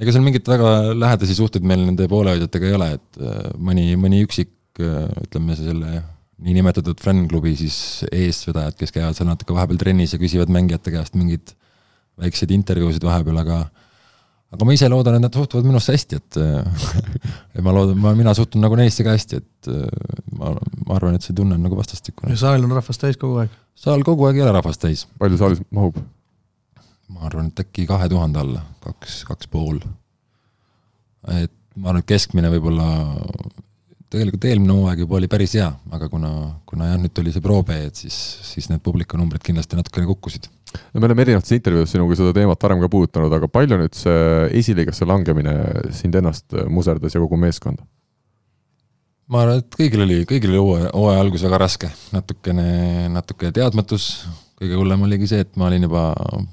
ega seal mingeid väga lähedasi suhteid meil nende poolehoidjatega ei ole, et äh, mõni, mõni üksik ütleme selle niinimetatud fännklubi siis eestvedajad, kes käivad seal natuke vahepeal trennis ja küsivad mängijate käest mingeid väikseid intervjuusid vahepeal, aga aga ma ise loodan, et nad suhtuvad minusse hästi, et et ma loodan, ma, mina suhtun nagu neisse ka hästi, et ma, ma arvan, et see tunne on nagu vastastikune. ja saal on rahvast täis kogu aeg? saal kogu aeg ei ole rahvast täis. palju saalis mahub? ma arvan, et äkki kahe tuhande alla, kaks, kaks pool. et ma arvan, et keskmine võib-olla tegelikult eelmine hooaeg juba oli päris hea, aga kuna, kuna jah, nüüd tuli see Pro-B, et siis, siis need publikunumbrid kindlasti natukene kukkusid. No me oleme erinevates intervjuudes sinuga seda teemat varem ka puudutanud, aga palju nüüd see esiliigasse langemine sind ennast muserdas ja kogu meeskonda? ma arvan, et kõigil oli, kõigil oli hooaja, hooaja algus väga raske, natukene, natuke teadmatus, kõige hullem oligi see, et ma olin juba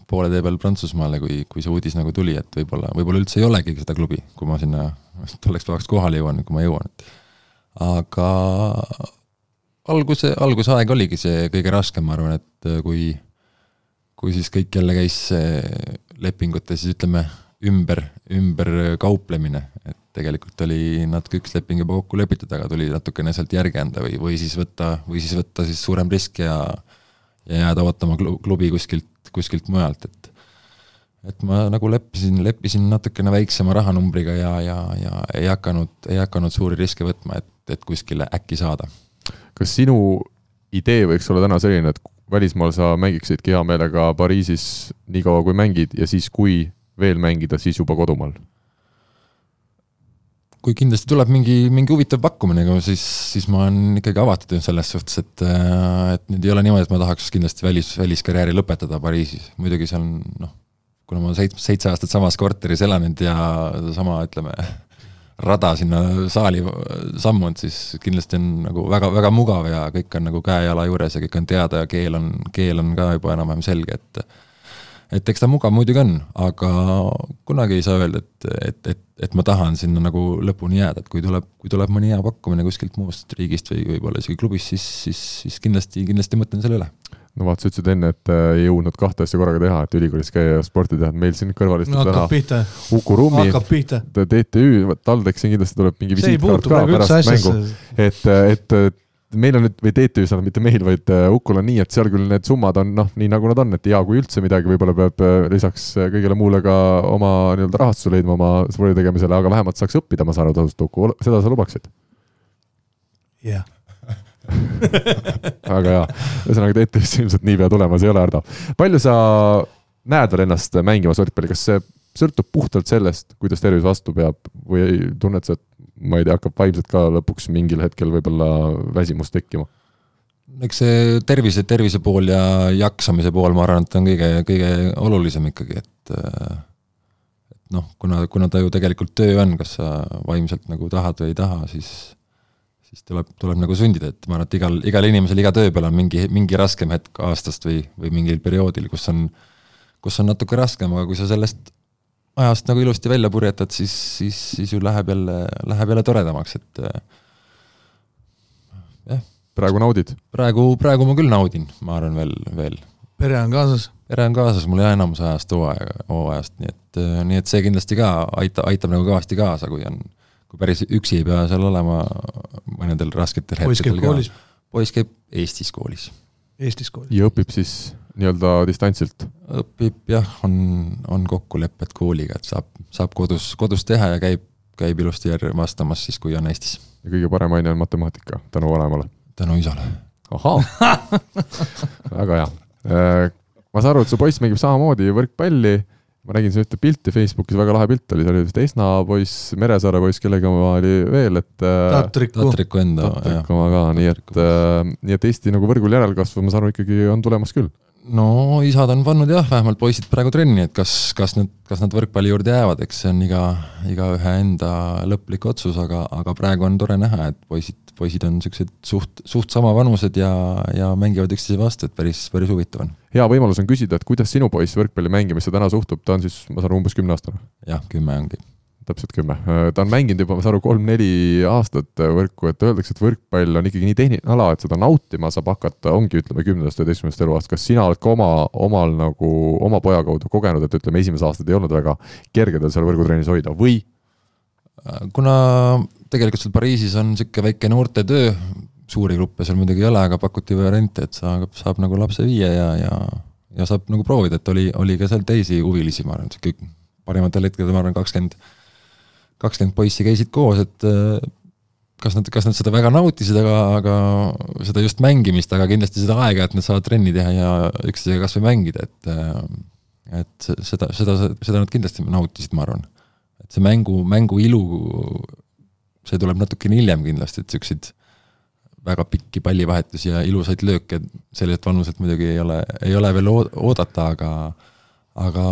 poole tee peal Prantsusmaale, kui, kui see uudis nagu tuli, et võib-olla, võib-olla üldse ei olegi seda klubi, kui ma sinna tolleks päevaks kohale jõuan, kui ma jõuan, aga alguse, algusaeg oligi see kõige raskem, ma arvan, et kui, kui siis kõik jälle käis lepingute siis ütleme, ümber, ümberkauplemine, et tegelikult oli natuke üks leping juba kokku lepitud, aga tuli natukene sealt järgi anda või, või siis võtta, või siis võtta siis suurem risk ja ja jääda ootama klubi kuskilt, kuskilt mujalt, et et ma nagu leppisin, leppisin natukene väiksema rahanumbriga ja, ja, ja ei hakanud, ei hakanud suuri riske võtma, et, et kuskile äkki saada. kas sinu idee võiks olla täna selline, et välismaal sa mängiksidki hea meelega Pariisis nii kaua, kui mängid ja siis, kui veel mängida, siis juba kodumaal? kui kindlasti tuleb mingi, mingi huvitav pakkumine, siis, siis ma olen ikkagi avatud selles suhtes, et, et nüüd ei ole niimoodi, et ma tahaks kindlasti välis, väliskarjääri lõpetada Pariisis, muidugi see on noh, kuna ma seitse, seitse aastat samas korteris elanud ja sama, ütleme, rada sinna saali sammunud, siis kindlasti on nagu väga, väga mugav ja kõik on nagu käe-jala juures ja kõik on teada ja keel on, keel on ka juba enam-vähem selge, et et eks ta mugav muidugi on, aga kunagi ei saa öelda, et, et, et, et ma tahan sinna nagu lõpuni jääda, et kui tuleb, kui tuleb mõni hea pakkumine kuskilt muust riigist või võib-olla isegi klubist, siis, siis, siis kindlasti, kindlasti mõtlen selle üle no vaata, sa ütlesid enne, et äh, ei jõudnud kahte asja korraga teha, et ülikoolis käia ja sporti teha, meil siin kõrval istub no, täna Uku Rummi, TTÜ, TalTech siin kindlasti tuleb mingi visiitkaart ka pärast mängu. et, et meil on nüüd, või TTÜ-s mitte meil, vaid äh, Ukul on nii, et seal küll need summad on noh, nii nagu nad on, et hea, kui üldse midagi, võib-olla peab äh, lisaks kõigele muule ka oma nii-öelda rahastuse leidma oma spordi tegemisele, aga vähemalt saaks õppida, ma saan aru, tasuta Uku, seda sa lubaksid? jah. yeah väga hea, ühesõnaga TTÜ-sse ilmselt niipea tulemas ei ole, Hardo. palju sa näed veel ennast mängimas võrkpalli, kas see sõltub puhtalt sellest, kuidas tervis vastu peab või tunned sa, et ma ei tea, hakkab vaimselt ka lõpuks mingil hetkel võib-olla väsimus tekkima? eks see tervise, tervise pool ja jaksamise pool, ma arvan, et on kõige, kõige olulisem ikkagi, et et noh, kuna, kuna ta ju tegelikult töö on, kas sa vaimselt nagu tahad või ei taha, siis siis tuleb, tuleb nagu sundida, et ma arvan, et igal, igal inimesel iga töö peal on mingi, mingi raskem hetk aastast või, või mingil perioodil, kus on, kus on natuke raskem, aga kui sa sellest ajast nagu ilusti välja purjetad, siis, siis, siis ju läheb jälle, läheb jälle toredamaks, et jah. praegu naudid? praegu, praegu ma küll naudin, ma arvan veel, veel. pere on kaasas? pere on kaasas mul jah, enamus ajast hooaja, hooajast, nii et, nii et see kindlasti ka aitab, aitab nagu kõvasti kaasa, kui on kui päris üksi ei pea seal olema mõnedel rasketel käib koolis? poiss käib Eestis koolis. Eestis koolis. ja õpib siis nii-öelda distantsilt? õpib jah, on, on kokkulepped kooliga, et saab, saab kodus, kodus teha ja käib, käib ilusti vastamas siis, kui on Eestis. ja kõige parem aine on matemaatika, tänu vanemale? tänu isale. ahaa väga hea. Äh, ma saan aru, et su poiss mängib samamoodi võrkpalli ma nägin siin ühte pilti Facebookis, väga lahe pilt oli, seal oli vist Esna poiss, Meresaare poiss, kellega oma oli veel, et Tatriku, Tatriku enda, jah. oma ka, nii et, äh, nii et Eesti nagu võrgul järelkasvu, ma saan aru, ikkagi on tulemas küll. no isad on pannud jah, vähemalt poisid praegu trenni, et kas, kas nad, kas nad võrkpalli juurde jäävad, eks see on iga, igaühe enda lõplik otsus, aga, aga praegu on tore näha, et poisid, poisid on niisugused suht, suht samavanused ja, ja mängivad üksteise vastu, et päris, päris huvitav on. hea võimalus on küsida, et kuidas sinu poiss võrkpalli mängimisse täna suhtub, ta on siis, ma saan aru, umbes kümneaastane? jah, kümme ongi täpselt kümme. ta on mänginud juba, ma saan aru, kolm-neli aastat võrku, et öeldakse, et võrkpall on ikkagi nii tehniline ala, et seda nautima saab hakata, ongi, ütleme, kümnendast, üheteistkümnendast eluaastast. kas sina oled ka oma, omal nagu, oma poja kaudu kogenud, et ütleme, esimesed aastad ei olnud väga kerged veel seal võrgutrennis hoida või? kuna tegelikult seal Pariisis on niisugune väike noortetöö, suuri gruppe seal muidugi ei ole, aga pakuti variante, et saab, saab nagu lapse viia ja, ja ja saab nagu proovida, et oli, oli ka seal teisi huvilisi, ma arvan, niisugune parimatel hetkedel ma arvan, kakskümmend, kakskümmend poissi käisid koos, et äh, kas nad, kas nad seda väga nautisid, aga, aga seda just mängimist, aga kindlasti seda aega, et nad saavad trenni teha ja üksteisega kas või mängida, et äh, et seda, seda, seda nad kindlasti nautisid, ma arvan. et see mängu, mängu ilu, see tuleb natukene hiljem kindlasti, et niisuguseid väga pikki pallivahetusi ja ilusaid lööke selliselt vanuselt muidugi ei ole, ei ole veel oodata, aga aga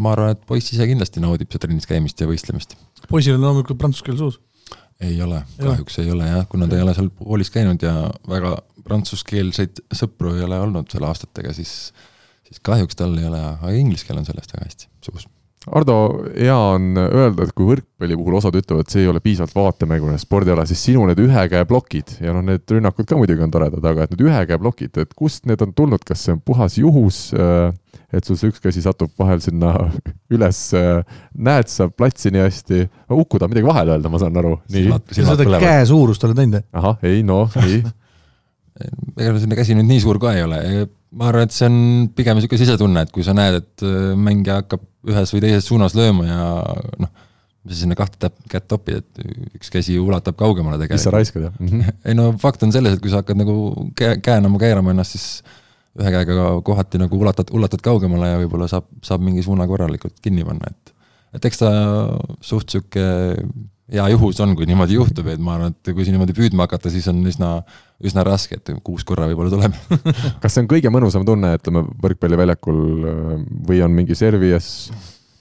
ma arvan, et poiss ise kindlasti naudib seda trennis käimist ja võistlemist. poisil on loomulikult prantsuse keel suus? ei ole, kahjuks ei ole jah, kuna ta ei ole seal koolis käinud ja väga prantsuskeelseid sõpru ei ole olnud selle aastatega, siis siis kahjuks tal ei ole, aga inglise keel on sellest väga hästi suus Ardo, hea on öelda, et kui võrkpalli puhul osad ütlevad, see ei ole piisavalt vaatemänguline spordiala, siis sinu need ühe käe plokid ja noh, need rünnakud ka muidugi on toredad, aga et need ühe käe plokid, et kust need on tulnud, kas see on puhas juhus, äh, et sul see üks käsi satub vahel sinna üles, äh, näed sa platsi nii hästi, ukkuda midagi vahele öelda, ma saan aru. seda käe suurust oled näinud? ahah, ei no, nii ega sinna käsi nüüd nii suur ka ei ole, ma arvan, et see on pigem niisugune sisetunne, et kui sa näed, et äh, mängija hakkab ühes või teises suunas lööma ja noh, mis sa sinna kahte kätt topid, et üks käsi ulatab kaugemale tegelikult. mis sa raiskad, jah mm? -hmm. ei no fakt on selles, et kui sa hakkad nagu käe, käenama, keerama ennast, siis ühe käega kohati nagu ulatad, ulatad kaugemale ja võib-olla saab, saab mingi suuna korralikult kinni panna, et et eks ta suht niisugune hea juhus on, kui niimoodi juhtub, et ma arvan, et kui siin niimoodi püüdma hakata, siis on üsna, üsna raske, et kuus korra võib-olla tuleb kas see on kõige mõnusam tunne, ütleme, võrkpalliväljakul äh, või on mingi servi ees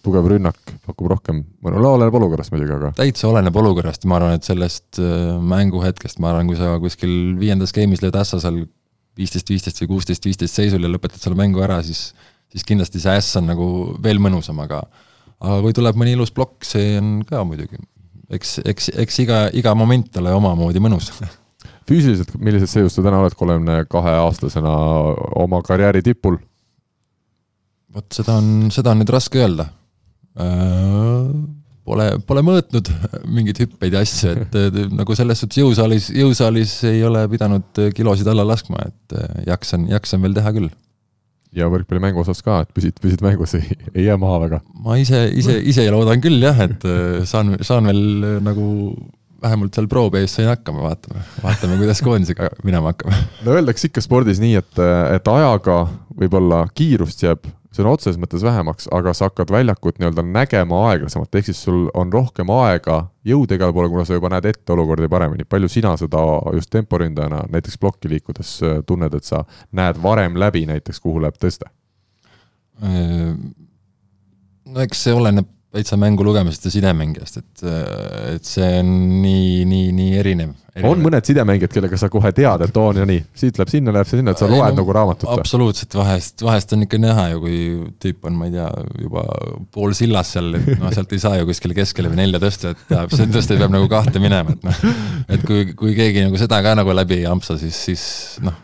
tugev rünnak, pakub rohkem, no oleneb olukorrast muidugi, aga. täitsa oleneb olukorrast, ma arvan, et sellest äh, mänguhetkest, ma arvan, kui sa kuskil viiendas game'is lööd ässa seal viisteist, viisteist või kuusteist, viisteist seisul ja lõpetad selle mängu ära, siis siis kindlasti see äss on nagu veel mõnusam, aga aga kui tuleb mõni ilus plokk, see on ka muidugi eks, eks, eks iga, iga moment ole omamoodi mõnus füüsiliselt, millises seisus sa täna oled kolmekümne kahe aastasena oma karjääri tipul? vot seda on, seda on nüüd raske öelda. Äh, pole, pole mõõtnud mingeid hüppeid ja asju, et nagu selles suhtes jõusaalis, jõusaalis ei ole pidanud kilosid alla laskma, et äh, jaksan, jaksan veel teha küll ja võrkpallimängu osas ka, et püsid, püsid mängus, ei, ei jää maha väga? ma ise, ise, ise loodan küll jah, et äh, saan, saan veel äh, nagu vähemalt seal pro-base sain hakkama, vaatame, vaatame, kuidas koondisega minema hakkab. no öeldakse ikka spordis nii, et, et ajaga võib-olla kiirust jääb sõna otseses mõttes vähemaks, aga sa hakkad väljakut nii-öelda nägema aeglasemalt, ehk siis sul on rohkem aega jõuda igale poole, kuna sa juba näed ette olukordi paremini. palju sina seda just temporündajana näiteks plokki liikudes äh, tunned, et sa näed varem läbi näiteks, kuhu läheb tõste? Äh, no eks see oleneb täitsa mängu lugemisest ja sidemängijast, et, et see on nii, nii, nii erinev, erinev.. on mõned sidemängijad, kellega sa kohe tead, et oo, no nii, siit läheb sinna, läheb sinna, et sa loed no, nagu raamatut? absoluutselt, vahest, vahest on ikka näha ju, kui tüüp on, ma ei tea, juba pool sillas seal, et noh, sealt ei saa ju kuskile keskele või nelja tõsta, et peab, see tõste peab nagu kahte minema, et noh, et kui, kui keegi nagu seda ka nagu läbi ei ampsa, siis, siis noh,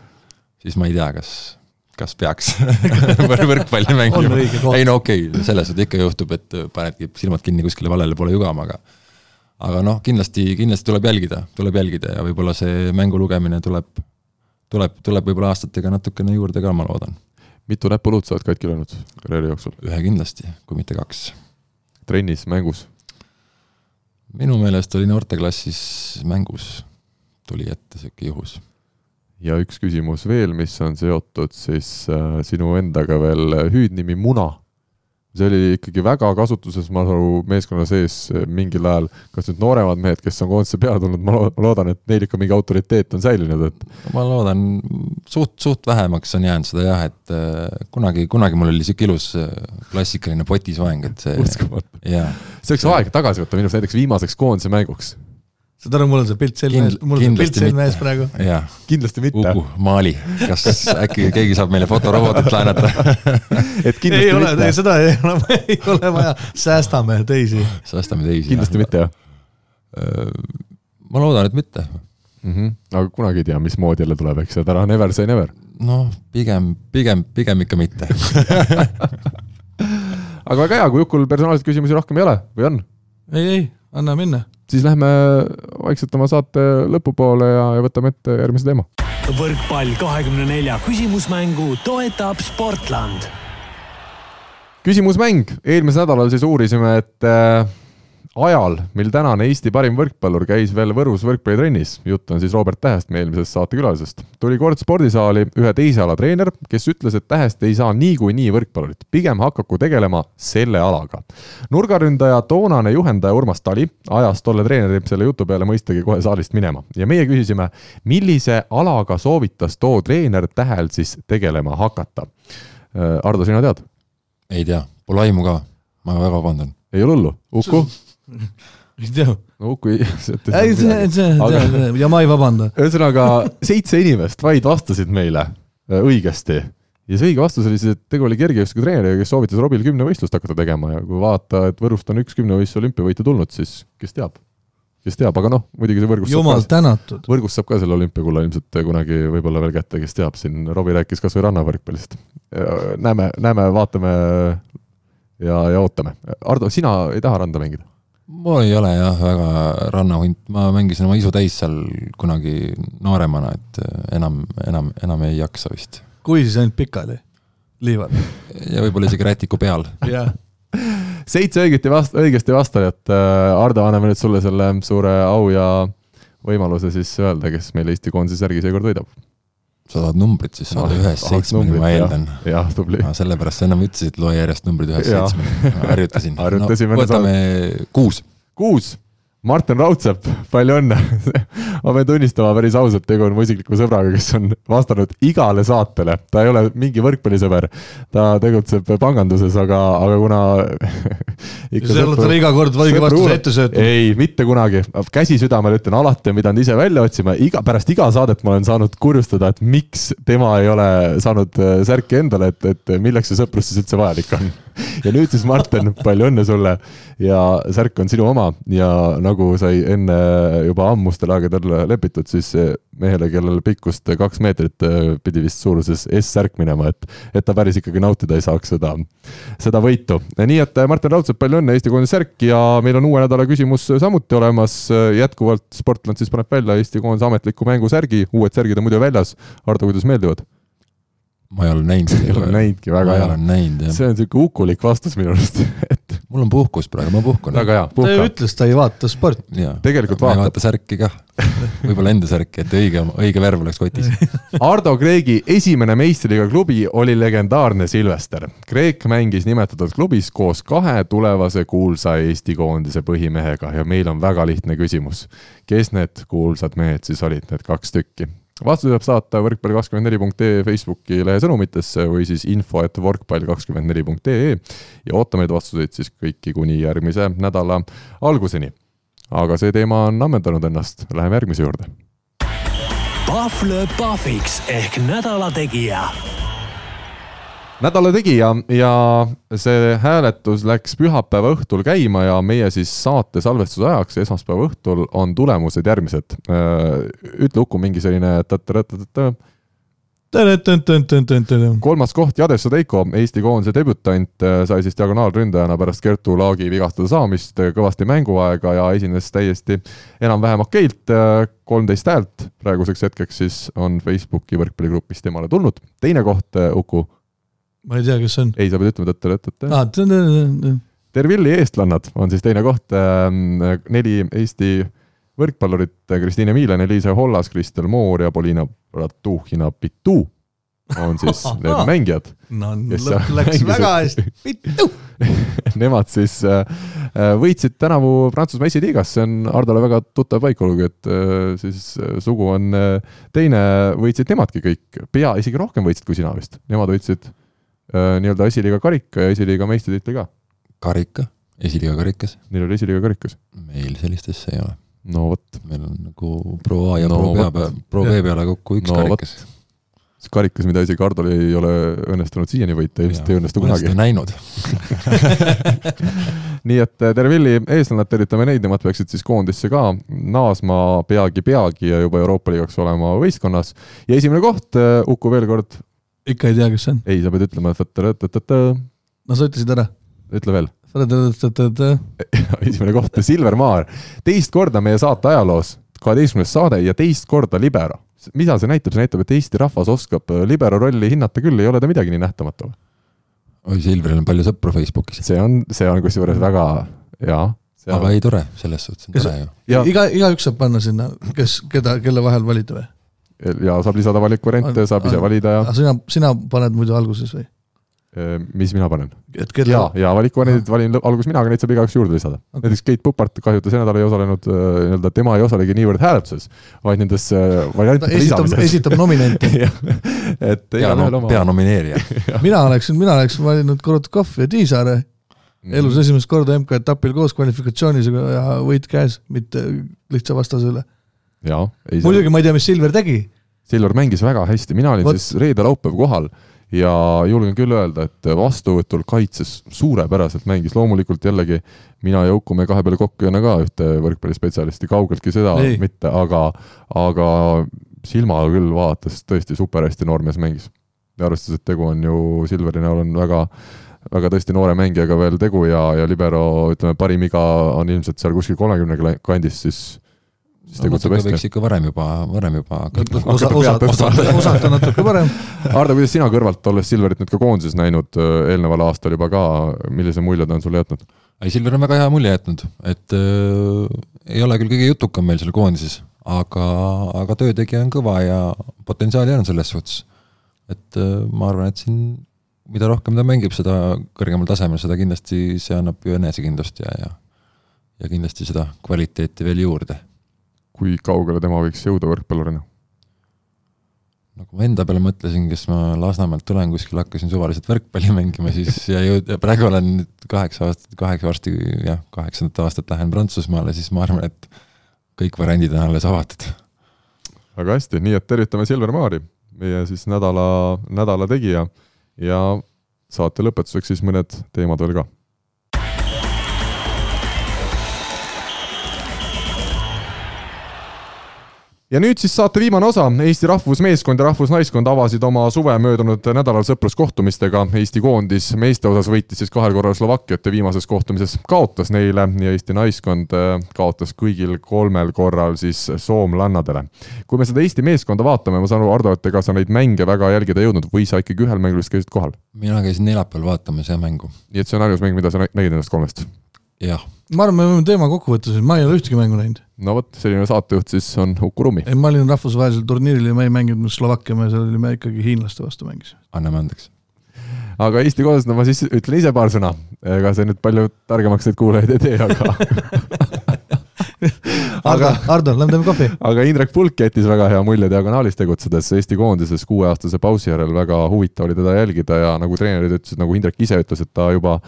siis ma ei tea, kas kas peaks võrkpalli mängima. ei no okei okay,, selles suhtes ikka juhtub, et panedki silmad kinni kuskile valele poole jugama, aga aga noh, kindlasti, kindlasti tuleb jälgida, tuleb jälgida ja võib-olla see mängu lugemine tuleb, tuleb, tuleb võib-olla aastatega natukene juurde ka, ma loodan. mitu näpuluud sa oled katki löönud karjääri jooksul? ühe kindlasti, kui mitte kaks. trennis, mängus? minu meelest oli noorteklassis mängus, tuli ette sihuke juhus ja üks küsimus veel, mis on seotud siis äh, sinu endaga veel, hüüdnimi Muna. see oli ikkagi väga kasutuses, ma saan aru, meeskonna sees äh, mingil ajal, kas nüüd nooremad mehed, kes on koondise peale tulnud, ma loodan, et neil ikka mingi autoriteet on säilinud, et ma loodan, suht, suht vähemaks on jäänud seda jah, et äh, kunagi, kunagi mul oli niisugune ilus äh, klassikaline potisoeng, et see uskumatu. see oleks aeg tagasi võtta minu arust näiteks viimaseks koondise mänguks saad aru, mul on see pilt Kind- ees, mul on see pilt mitte. ees praegu. jah, kindlasti mitte Uku, Mali, kas äkki keegi saab meile fotorobotit laenata? et ei kindlasti ole, mitte, seda ei ole, ei ole vaja, säästame teisi. säästame teisi. kindlasti mitte jah ma loodan, et mitte. mm. -hmm. aga kunagi ei tea, mismoodi jälle tuleb, eks ju, täna never say never. noh, pigem, pigem, pigem ikka mitte. aga väga hea, kui Jukul personaalseid küsimusi rohkem ei ole või on, ei, ei, anna minna. Siis lähme vaikselt oma saate lõpupoole ja, ja võtame ette järgmise teema. võrkpall kahekümne nelja küsimusmängu toetab Sportland küsimusmäng, eelmisel nädalal siis uurisime, et äh, ajal, mil tänane Eesti parim võrkpallur käis veel Võrus võrkpallitrennis, jutt on siis Robert Tähest, meie eelmisest saatekülalisest, tuli kord spordisaali ühe teise ala treener, kes ütles, et Tähest ei saa niikuinii võrkpallurit, pigem hakaku tegelema selle alaga. nurgaründaja toonane juhendaja Urmas Tali ajas tolle treeneri selle jutu peale mõistagi kohe saalist minema ja meie küsisime, millise alaga soovitas too treener Tähel siis tegelema hakata. Ardo, sina tead? ei tea, pole aimu ka. ma väga vabandan. ei ole hullu, Uku? ei tea. no Uku ei. see, see, see ja ma ei vabanda. ühesõnaga seitse inimest vaid vastasid meile äh, õigesti ja see õige vastus oli siis, et tegu oli kergejõustikutreeneriga, kes soovitas Robil kümnevõistlust hakata tegema ja kui vaadata, et Võrust on üks kümnevõistluse olümpiavõitu tulnud, siis kes teab, kes teab, aga noh, muidugi see võrgus jumal tänatud. võrgus saab ka selle olümpiakulla ilmselt kunagi võib-olla veel kätte, kes teab, siin Robbie rääkis kas või rannavõrkpallist. näeme, näeme, vaatame ja, ja ootame. Ardo, sina ei taha randa mängida? Mul ei ole jah väga rannahunt, ma mängisin oma isu täis seal kunagi nooremana, et enam, enam, enam ei jaksa vist. kui siis ainult pikali, liival. ja võib-olla isegi rätiku peal. jah, seitse õigesti vast-, õigesti vastajat, Ardo, anname nüüd sulle selle suure au ja võimaluse siis öelda, kes meil Eesti koondise särgi seekord võidab. Sa tahad numbrit siis saada Ma ühest tahaks seitsmeni, ma eeldan. jah, tubli. sellepärast sa ennem ütlesid, loe järjest numbrid ühest seitsmeni. harjutasin. Harjutasime no,. võtame kuus. kuus, Martin Raudsepp, palju õnne. ma pean tunnistama päris ausalt, tegu on mu isikliku sõbraga, kes on vastanud igale saatele, ta ei ole mingi võrkpallisõber, ta tegutseb panganduses, aga, aga kuna sa oled talle iga kord õige vastuse ette söötnud. ei, mitte kunagi, käsi südamele ütlen, alati on pidanud ise välja otsima, iga, pärast iga saadet ma olen saanud kurjustada, et miks tema ei ole saanud äh, särki endale, et, et milleks see sõprus siis üldse vajalik on. ja nüüd siis Martin, palju õnne sulle ja särk on sinu oma ja nagu sai enne juba ammustel aegadel lepitud, siis mehele, kellel pikkust kaks meetrit pidi vist suuruses S-särk minema, et, et ta päris ikkagi nautida ei saaks seda, seda võitu. nii et Martin Raudsepp, palju õnne, Eesti koondise särk ja meil on uue nädala küsimus samuti olemas. jätkuvalt Sportland siis paneb välja Eesti koondise ametliku mängusärgi, uued särgid on muidu väljas. Ardo, kuidas meeldivad? ma ei ole näinud ei ole näinudki, väga hea see on siuke ukulik vastus minu arust, mul on puhkus praegu, ma puhkun. väga hea, ta ju puhka. ütles, ta ei vaata sporti. tegelikult ma ei vaatab. vaata särki kah. võib-olla enda särki, et õige, õige värv oleks kotis. Ardo Kreegi esimene meistriliiga klubi oli legendaarne Silvester. Kreek mängis nimetatud klubis koos kahe tulevase kuulsa Eesti koondise põhimehega ja meil on väga lihtne küsimus. kes need kuulsad mehed siis olid, need kaks tükki? Vastuse saab saata võrkpall24.ee Facebooki lehe sõnumitesse või siis info et võrkpall24.ee ja ootame neid vastuseid siis kõiki kuni järgmise nädala alguseni. aga see teema on ammendanud ennast, läheme järgmise juurde. Pahv lööb pahviks ehk nädala tegija nädala tegija ja see hääletus läks pühapäeva õhtul käima ja meie siis saate salvestuse ajaks esmaspäeva õhtul on tulemused järgmised. ütle Uku mingi selline kolmas koht Jades Sodeiko, Eesti koondise debütant, sai siis diagonaalründajana pärast Kertu Laagi vigastada saamist kõvasti mänguaega ja esines täiesti enam-vähem okeilt, kolmteist häält praeguseks hetkeks siis on Facebooki võrkpalligrupis temale tulnud. teine koht, Uku, ma ei tea, kes see on. ei, sa pead ütlema tõtt-tõtt-tõtt. aa, Tervilli eestlannad on siis teine koht, neli Eesti võrkpallurit, Kristiine Miilen, Eliise Hollas, Kristel Moor ja Poliina Ratuhina Pitu on siis need mängijad. no lõpp läks väga hästi, vittu. Nemad siis äh, äh, võitsid tänavu Prantsusmaa esiliigas, see on Hardole väga tuttav paik, olgugi et äh, siis äh, sugu on äh, teine, võitsid nemadki kõik, pea isegi rohkem võitsid kui sina vist, nemad võitsid nii-öelda esiliiga karika ja esiliiga meistritiitli ka, karika, esiliiga karikas, neil oli esiliiga karikas meil sellist asja ei ole. no vot, meil on nagu Pro A ja No Pro B peale, Pro B peale kokku üks No karikas. see karikas, mida isegi Hardol ei ole õnnestunud siiani võita, ilmselt ei õnnestu kunagi. näinud. nii et eh, terve Villi eestlannad, tervitame neid, nemad peaksid siis koondisse ka naasma peagi-peagi ja juba Euroopa liigaks olema võistkonnas. ja esimene koht, Uku veel kord, ikka ei tea, kes see on. ei, sa pead ütlema, no sa ütlesid ära. ütle veel. esimene koht, Silvermaar, teist korda meie saate ajaloos, kaheteistkümnes saade ja teist korda libero. mida see näitab, see näitab, et Eesti rahvas oskab äh, libero rolli hinnata küll, ei ole ta midagi nii nähtamatu. oi, Silveril on palju sõpru Facebookis. see on, see on kusjuures väga, jaa. aga ei tore, selles suhtes on tore ju. iga, igaüks saab panna sinna, kes, keda, kelle vahel valida või? Ja saab lisada valikvariante, saab ise valida ja sina, sina paned muidu alguses või? mis mina panen. et kelle ja, ja valikuvariandid valin alguses mina, aga neid saab igaüks juurde lisada okay.. näiteks Keit Pupart kahjuta see nädal ei osalenud, nii-öelda tema ei osalegi niivõrd hääletuses, vaid nendes variantide esitab, lisamises. esitab nominente. et igalühel, oma. peanomineerija. mina oleksin, mina oleksin valinud Korotkov ja Tiisaare Mm. elus esimest korda MK-etapil koos kvalifikatsioonis ja võit käes, mitte lihtsa vastase üle. Muidugi ma ei tea, mis Silver tegi, Silver mängis väga hästi, mina olin Vot. siis reede-laupäev kohal ja julgen küll öelda, et vastuvõtul kaitses suurepäraselt mängis, loomulikult jällegi mina ja Uku, me kahe peale kokku ei anna ka ühte võrkpallispetsialisti, kaugeltki seda Ei. mitte, aga, aga silmaga küll vaatas tõesti super hästi noormees mängis. ja arvestades, et tegu on ju Silveri näol on väga väga tõesti noore mängijaga veel tegu ja, ja libero ütleme, parim iga on ilmselt seal kuskil kolmekümne kandis, siis siis tegutseb hästi võiks. ikka varem juba, varem juba hakata. osa, Hakkab osa pead, tõstma. osata natuke parem. Ardo, kuidas sina kõrvalt, olles Silverit nüüd ka koondises näinud äh, eelneval aastal juba ka, millise mulje ta on sulle jätnud? ei, Silver on väga hea mulje jätnud, et äh, ei ole küll kõige jutukam meil seal koondises, aga, aga töötegija on kõva ja potentsiaali on selles suhtes. et äh, ma arvan, et siin mida rohkem ta mängib, seda kõrgemal tasemel, seda kindlasti see annab ju enesekindlust ja, ja ja kindlasti seda kvaliteeti veel juurde. Kui kaugele tema võiks jõuda võrkpallurina? nagu ma enda peale mõtlesin, kes ma Lasnamäelt tulen, kuskil hakkasin suvaliselt võrkpalli mängima, siis ja jõud-, ja praegu olen nüüd kaheksa aastat, kaheksa varsti jah, kaheksandat aastat lähen Prantsusmaale, siis ma arvan, et kõik variandid on alles avatud. väga hästi, nii et tervitame Silver Maari, meie siis nädala, nädala tegija ja saate lõpetuseks siis mõned teemad veel ka ja nüüd siis saate viimane osa, Eesti rahvusmeeskond ja rahvusnaiskond avasid oma suve möödunud nädalal sõpruskohtumistega. Eesti koondis meeste osas võitis siis kahel korral Slovakkiat ja viimases kohtumises kaotas neile ja Eesti naiskond äh, kaotas kõigil kolmel korral siis soomlannadele. kui me seda Eesti meeskonda vaatame, ma saan aru, Ardo, et ega sa neid mänge väga jälgida ei jõudnud või sa ikkagi ühel mängul vist käisid kohal? mina käisin neljapäeval vaatamas jah mängu, nii et see on ainus mäng, mida sa nä- nägid nendest kolmest? jah. Ma arvan, me võime teema kokku võtta siin, ma ei ole ühtegi mängu näinud. no vot, selline saatejuht siis on Uku Rummi. ei, ma olin rahvusvahelisel turniiril ja me ei mänginud Slovakkia, me seal olime ikkagi hiinlaste vastu mängisime. anname andeks. aga Eesti koondis, no ma siis ütlen ise paar sõna, ega see nüüd palju targemaks neid kuulajaid ei tee, aga Ardo, Ardo, lähme teeme kohvi. aga Indrek Pulk jättis väga hea mulje diagonaalis tegutsedes Eesti koondises kuueaastase pausi järel, väga huvitav oli teda jälgida ja nagu treenerid ütlesid, nagu Indrek ise ütles, et ta juba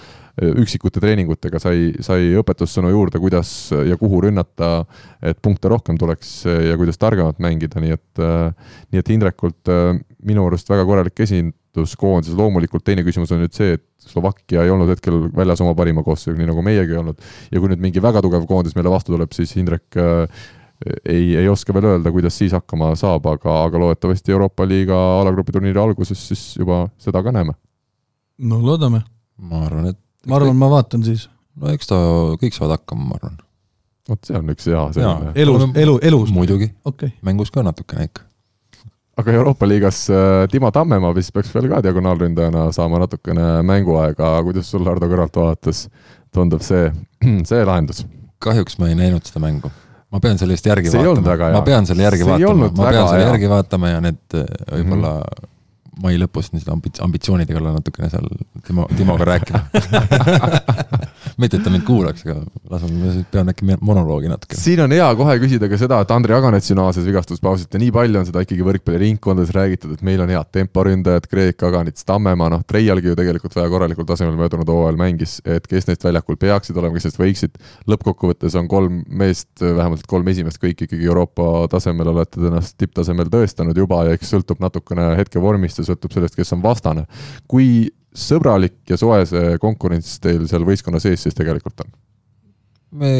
üksikute treeningutega sai, sai õpetussõnu juurde, kuidas ja kuhu rünnata, et punkte rohkem tuleks ja kuidas targemalt mängida, nii et, nii et Indrekult eh, minu arust väga korralik esindus koondises, loomulikult teine küsimus on nüüd see, et Slovakkia ei olnud hetkel väljas oma parima koosseisuga, nii nagu meiegi ei olnud. ja kui nüüd mingi väga tugev koondis meile vastu tuleb, siis Indrek äh, ei, ei oska veel öelda, kuidas siis hakkama saab, aga, aga loodetavasti Euroopa liiga alagrupi turniiri alguses siis juba seda ka näeme. no loodame, ma arvan, et ma arvan, ma vaatan siis. no eks ta, kõik saavad hakkama, ma arvan. vot see on üks hea selline. elus, elu, elus, muidugi, okei okay.. mängus ka natukene ikka. aga Euroopa liigas äh, Timo Tammemaa vist peaks veel ka diagonaalründajana saama natukene mänguaega, kuidas sul Hardo kõrvalt vaadates tundub see, see lahendus? kahjuks ma ei näinud seda mängu. ma pean selle eest järgi See vaatama ma pean selle järgi See ei vaatama, ma pean selle järgi vaatama ja need eh, võib-olla mai lõpus need ambits-, ambitsioonidega olla natukene seal Timo, Timoga rääkima. mitte, et ta mind kuulaks, aga laseme, pean äkki monoloogi natuke. siin on hea kohe küsida ka seda, et Andrei Aganets ju naases vigastuspausilt ja nii palju on seda ikkagi võrkpalliringkondades räägitud, et meil on head temporündajad, Kreek, Aganits, Tammemaa, noh, Treialgi ju tegelikult väga korralikul tasemel möödunud hooajal mängis, et kes neist väljakul peaksid olema, kes neist võiksid. lõppkokkuvõttes on kolm meest, vähemalt kolm esimest, kõik ikkagi Euroopa tasemel olete ennast tipptasemel tõestanud juba ja eks sõltub natukene hetkevormist ja sõltub sellest, kes on vastane. kui sõbralik ja soe see konkurents teil seal võistkonna sees siis tegelikult on? me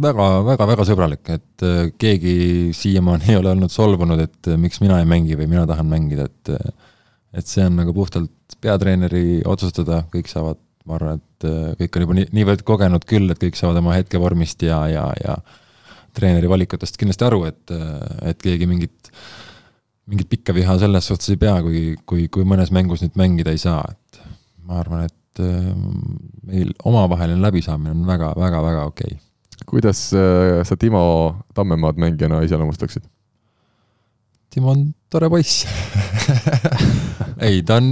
väga, väga, väga sõbralik, et äh, keegi siiamaani ei ole olnud solvunud, et äh, miks mina ei mängi või mina tahan mängida, et äh, et see on nagu puhtalt peatreeneri otsustada, kõik saavad, ma arvan, et kõik on juba nii, niivõrd kogenud küll, et kõik saavad oma hetkevormist ja, ja, ja treeneri valikutest kindlasti aru, et, et keegi mingit, mingit pikka viha selles suhtes ei pea, kui, kui, kui mõnes mängus nüüd mängida ei saa, et ma arvan, et äh, meil omavaheline läbisaamine on väga-väga-väga okei okay. kuidas äh, sa Timo Tammemaad mängijana iseloomustaksid? Timo on tore poiss ei, ta on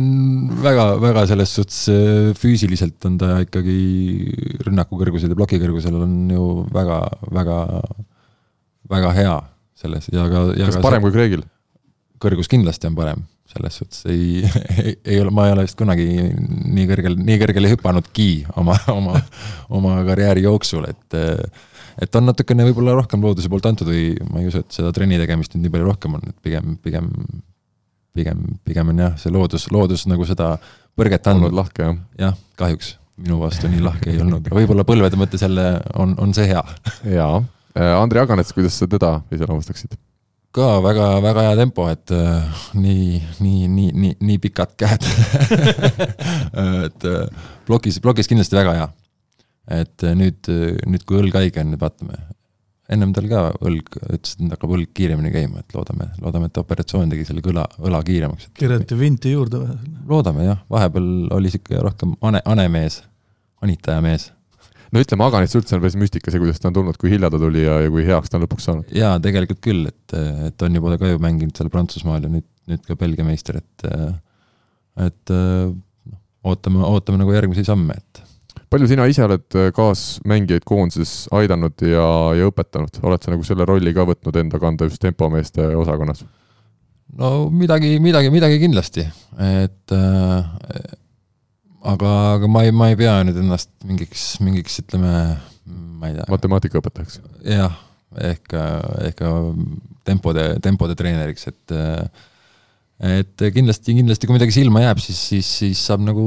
väga-väga selles suhtes äh, füüsiliselt on ta ikkagi rünnaku kõrgusel ja ploki kõrgusel on ju väga-väga, väga hea selles ja ka. kas parem see, kui Kreegil? Kõrgus kindlasti on parem selles suhtes ei, ei, ei ole, ma ei ole vist kunagi nii kõrgel, nii kõrgele hüppanudki oma, oma, oma karjääri jooksul, et et on natukene võib-olla rohkem looduse poolt antud või ma ei usu, et seda trenni tegemist nüüd nii palju rohkem on, et pigem, pigem, pigem, pigem on jah, see loodus, loodus nagu seda põrget andnud. lahke, jah? jah, kahjuks minu vastu nii lahke ei olnud, aga võib-olla põlvede mõttes jälle on, on see hea. jaa, Andrei Aganets, kuidas sa teda iseloomustaksid? Ka väga-väga hea tempo, et äh, nii, nii, nii, nii, nii pikad käed et äh, plokis, plokis kindlasti väga hea. et äh, nüüd, nüüd kui õlg haige on, vaatame. ennem tal ka õlg, ütles, et hakkab õlg kiiremini käima, et loodame, loodame, et operatsioon tegi selle kõla, õla kiiremaks. kirjutati vinti juurde või? loodame jah, vahepeal oli sihuke rohkem ane, anemees, anitaja mees no ütleme, Aganits üldse on päris müstika see, kuidas ta on tulnud, kui hilja ta tuli ja, ja kui heaks ta on lõpuks saanud. jaa, tegelikult küll, et, et on juba ka ju mänginud seal Prantsusmaal ja nüüd, nüüd ka Belgia meister, et et noh, ootame, ootame nagu järgmisi samme, et palju sina ise oled kaasmängijaid koondises aidanud ja, ja õpetanud, oled sa nagu selle rolli ka võtnud enda kanda just tempomeeste osakonnas? no midagi, midagi, midagi kindlasti, et aga, aga ma ei, ma ei pea nüüd ennast mingiks, mingiks ütleme, ma ei tea. matemaatikaõpetajaks? jah, ehk, ehk tempode, tempode treeneriks, et et kindlasti, kindlasti kui midagi silma jääb, siis, siis, siis saab nagu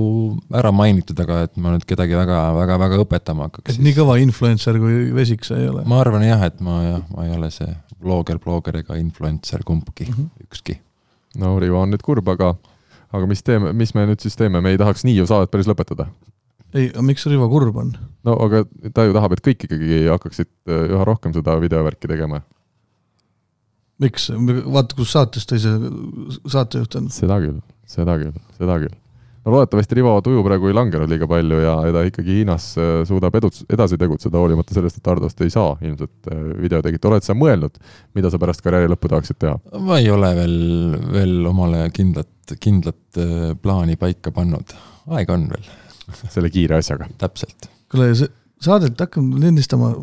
ära mainitud, aga et ma nüüd kedagi väga, väga, väga õpetama hakkaks. et siis... nii kõva influencer kui Vesik sa ei ole? ma arvan jah, et ma jah, ma ei ole see blogger, blogger ega influencer kumbki mm, -hmm. ükski. no Rivo on nüüd kurb, aga aga mis teeme, mis me nüüd siis teeme, me ei tahaks nii ju saadet päris lõpetada. ei, aga miks Rivo kurb on? no aga ta ju tahab, et kõik ikkagi hakkaksid äh, üha rohkem seda videovärki tegema. miks, vaata, kus saates ta ise saatejuht on. seda küll, seda küll, seda küll no loodetavasti Rivo tuju praegu ei langenud liiga palju ja, ja ta ikkagi Hiinas äh, suudab edu, edasi tegutseda, hoolimata sellest, et Hardost ei saa ilmselt äh, videotegijat. oled sa mõelnud, mida sa pärast karjääri lõppu tahaksid teha? ma ei ole veel, veel omale kindlat, kindlat äh, plaani paika pannud, aega on veel selle kiire asjaga. täpselt. kuule, see saadet hakkame lindistama,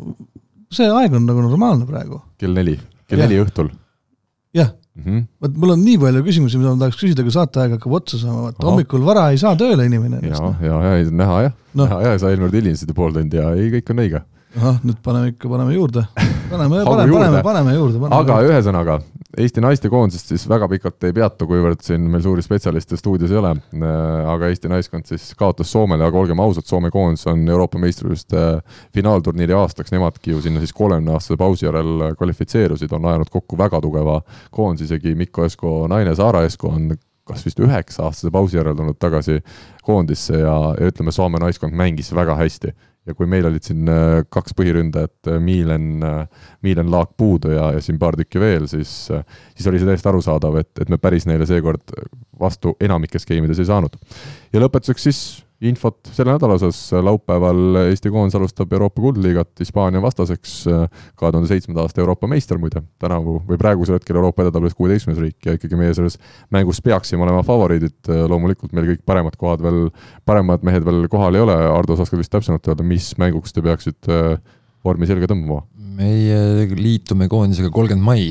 see aeg on nagu normaalne praegu. kell neli, kell ja. neli õhtul. jah -hmm.. vot mul on nii palju küsimusi, mida ma tahaks küsida, aga saateaeg hakkab otsa saama, vaata hommikul vara ei saa tööle inimene. ja, ja, ja, näha jah no., näha ja sa eelmine kord hilinesid pool tundi ja ei, kõik on õige. ahah, nüüd paneme ikka, paneme juurde. paneme, paneme, paneme, paneme juurde. aga ühesõnaga, Eesti naistekoondisest siis väga pikalt ei peatu, kuivõrd siin meil suuri spetsialiste stuudios ei ole. Äh, aga Eesti naiskond siis kaotas Soomele, aga olgem ausad, Soome koondis on Euroopa meistrivõistluste äh, finaalturniiri aastaks, nemadki ju sinna siis kolmekümne aastase pausi järel kvalifitseerusid, on ajanud kokku väga tugeva koondise, isegi Mikko Esko naine Saara Esko on kas vist üheksa-aastase pausi järel tulnud tagasi koondisse ja, ja ütleme, Soome naiskond mängis väga hästi ja kui meil olid siin äh, kaks põhiründajat, äh, Miilen, äh, Miilen Laak puudu ja, ja siin paar tükki veel, siis, siis oli see täiesti arusaadav, et, et me päris neile seekord vastu enamikes skeemides ei saanud. ja lõpetuseks siis infot selle nädala osas, laupäeval Eesti koondis alustab Euroopa kuldliigat Hispaania vastaseks, kahe tuhande seitsmenda aasta Euroopa meister muide, tänavu või praegusel hetkel Euroopa edetabelis kuueteistkümnes riik ja ikkagi meie selles mängus peaksime olema favoriidid, loomulikult meil kõik paremad kohad veel, paremad mehed veel kohal ei ole, Ardo, sa oskad vist täpsemalt öelda, mis mänguks te peaksite vormi selga tõmbama? meie liitume koondisega kolmkümmend mai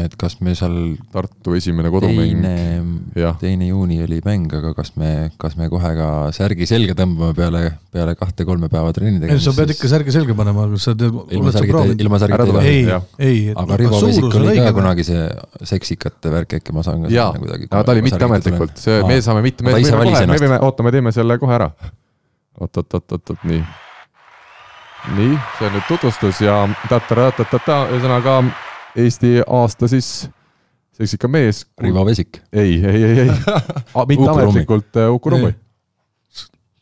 et kas me seal Tartu esimene kodumäng. teine, teine juuni oli mäng, aga kas me, kas me kohe ka särgi selga tõmbame peale, peale kahte-kolme päeva trenni tegemist? sa pead ikka särgi selga panema, aga sa teed. ilma särgita, ilma särgita ei, ei. aga Rivo Vesik oli ka kunagi see seksikate värk, äkki ma saan ka jaa, aga ta oli mitteametlikult, see, me saame mitte, me, me, kohe, me võime, oota, me teeme selle kohe ära. oot, oot, oot, oot, oot, nii. nii, see on nüüd tutvustus ja ta-ta-ta-ta-ta, ühesõnaga Eesti aasta siis seksika mees. Rivo Vesik. ei, ei, ei, ei mitte ametlikult Uku Rummi.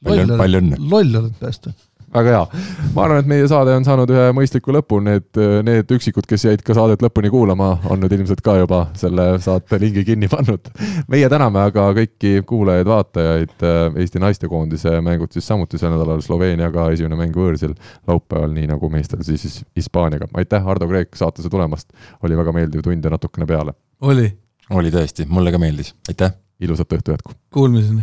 palju, palju õnne. loll oled päästa väga hea. ma arvan, et meie saade on saanud ühe mõistliku lõpu, need, need üksikud, kes jäid ka saadet lõpuni kuulama, on nüüd ilmselt ka juba selle saate lingi kinni pannud. meie täname aga kõiki kuulajaid-vaatajaid, Eesti naistekoondise mängud siis samuti sel nädalal Sloveeniaga, esimene mäng võõrsil laupäeval, nii nagu meestel siis Hispaaniaga. aitäh, Hardo Kreek, saatesse tulemast, oli väga meeldiv tund ja natukene peale. oli. oli tõesti, mulle ka meeldis, aitäh. ilusat õhtu jätku. Kuulmiseni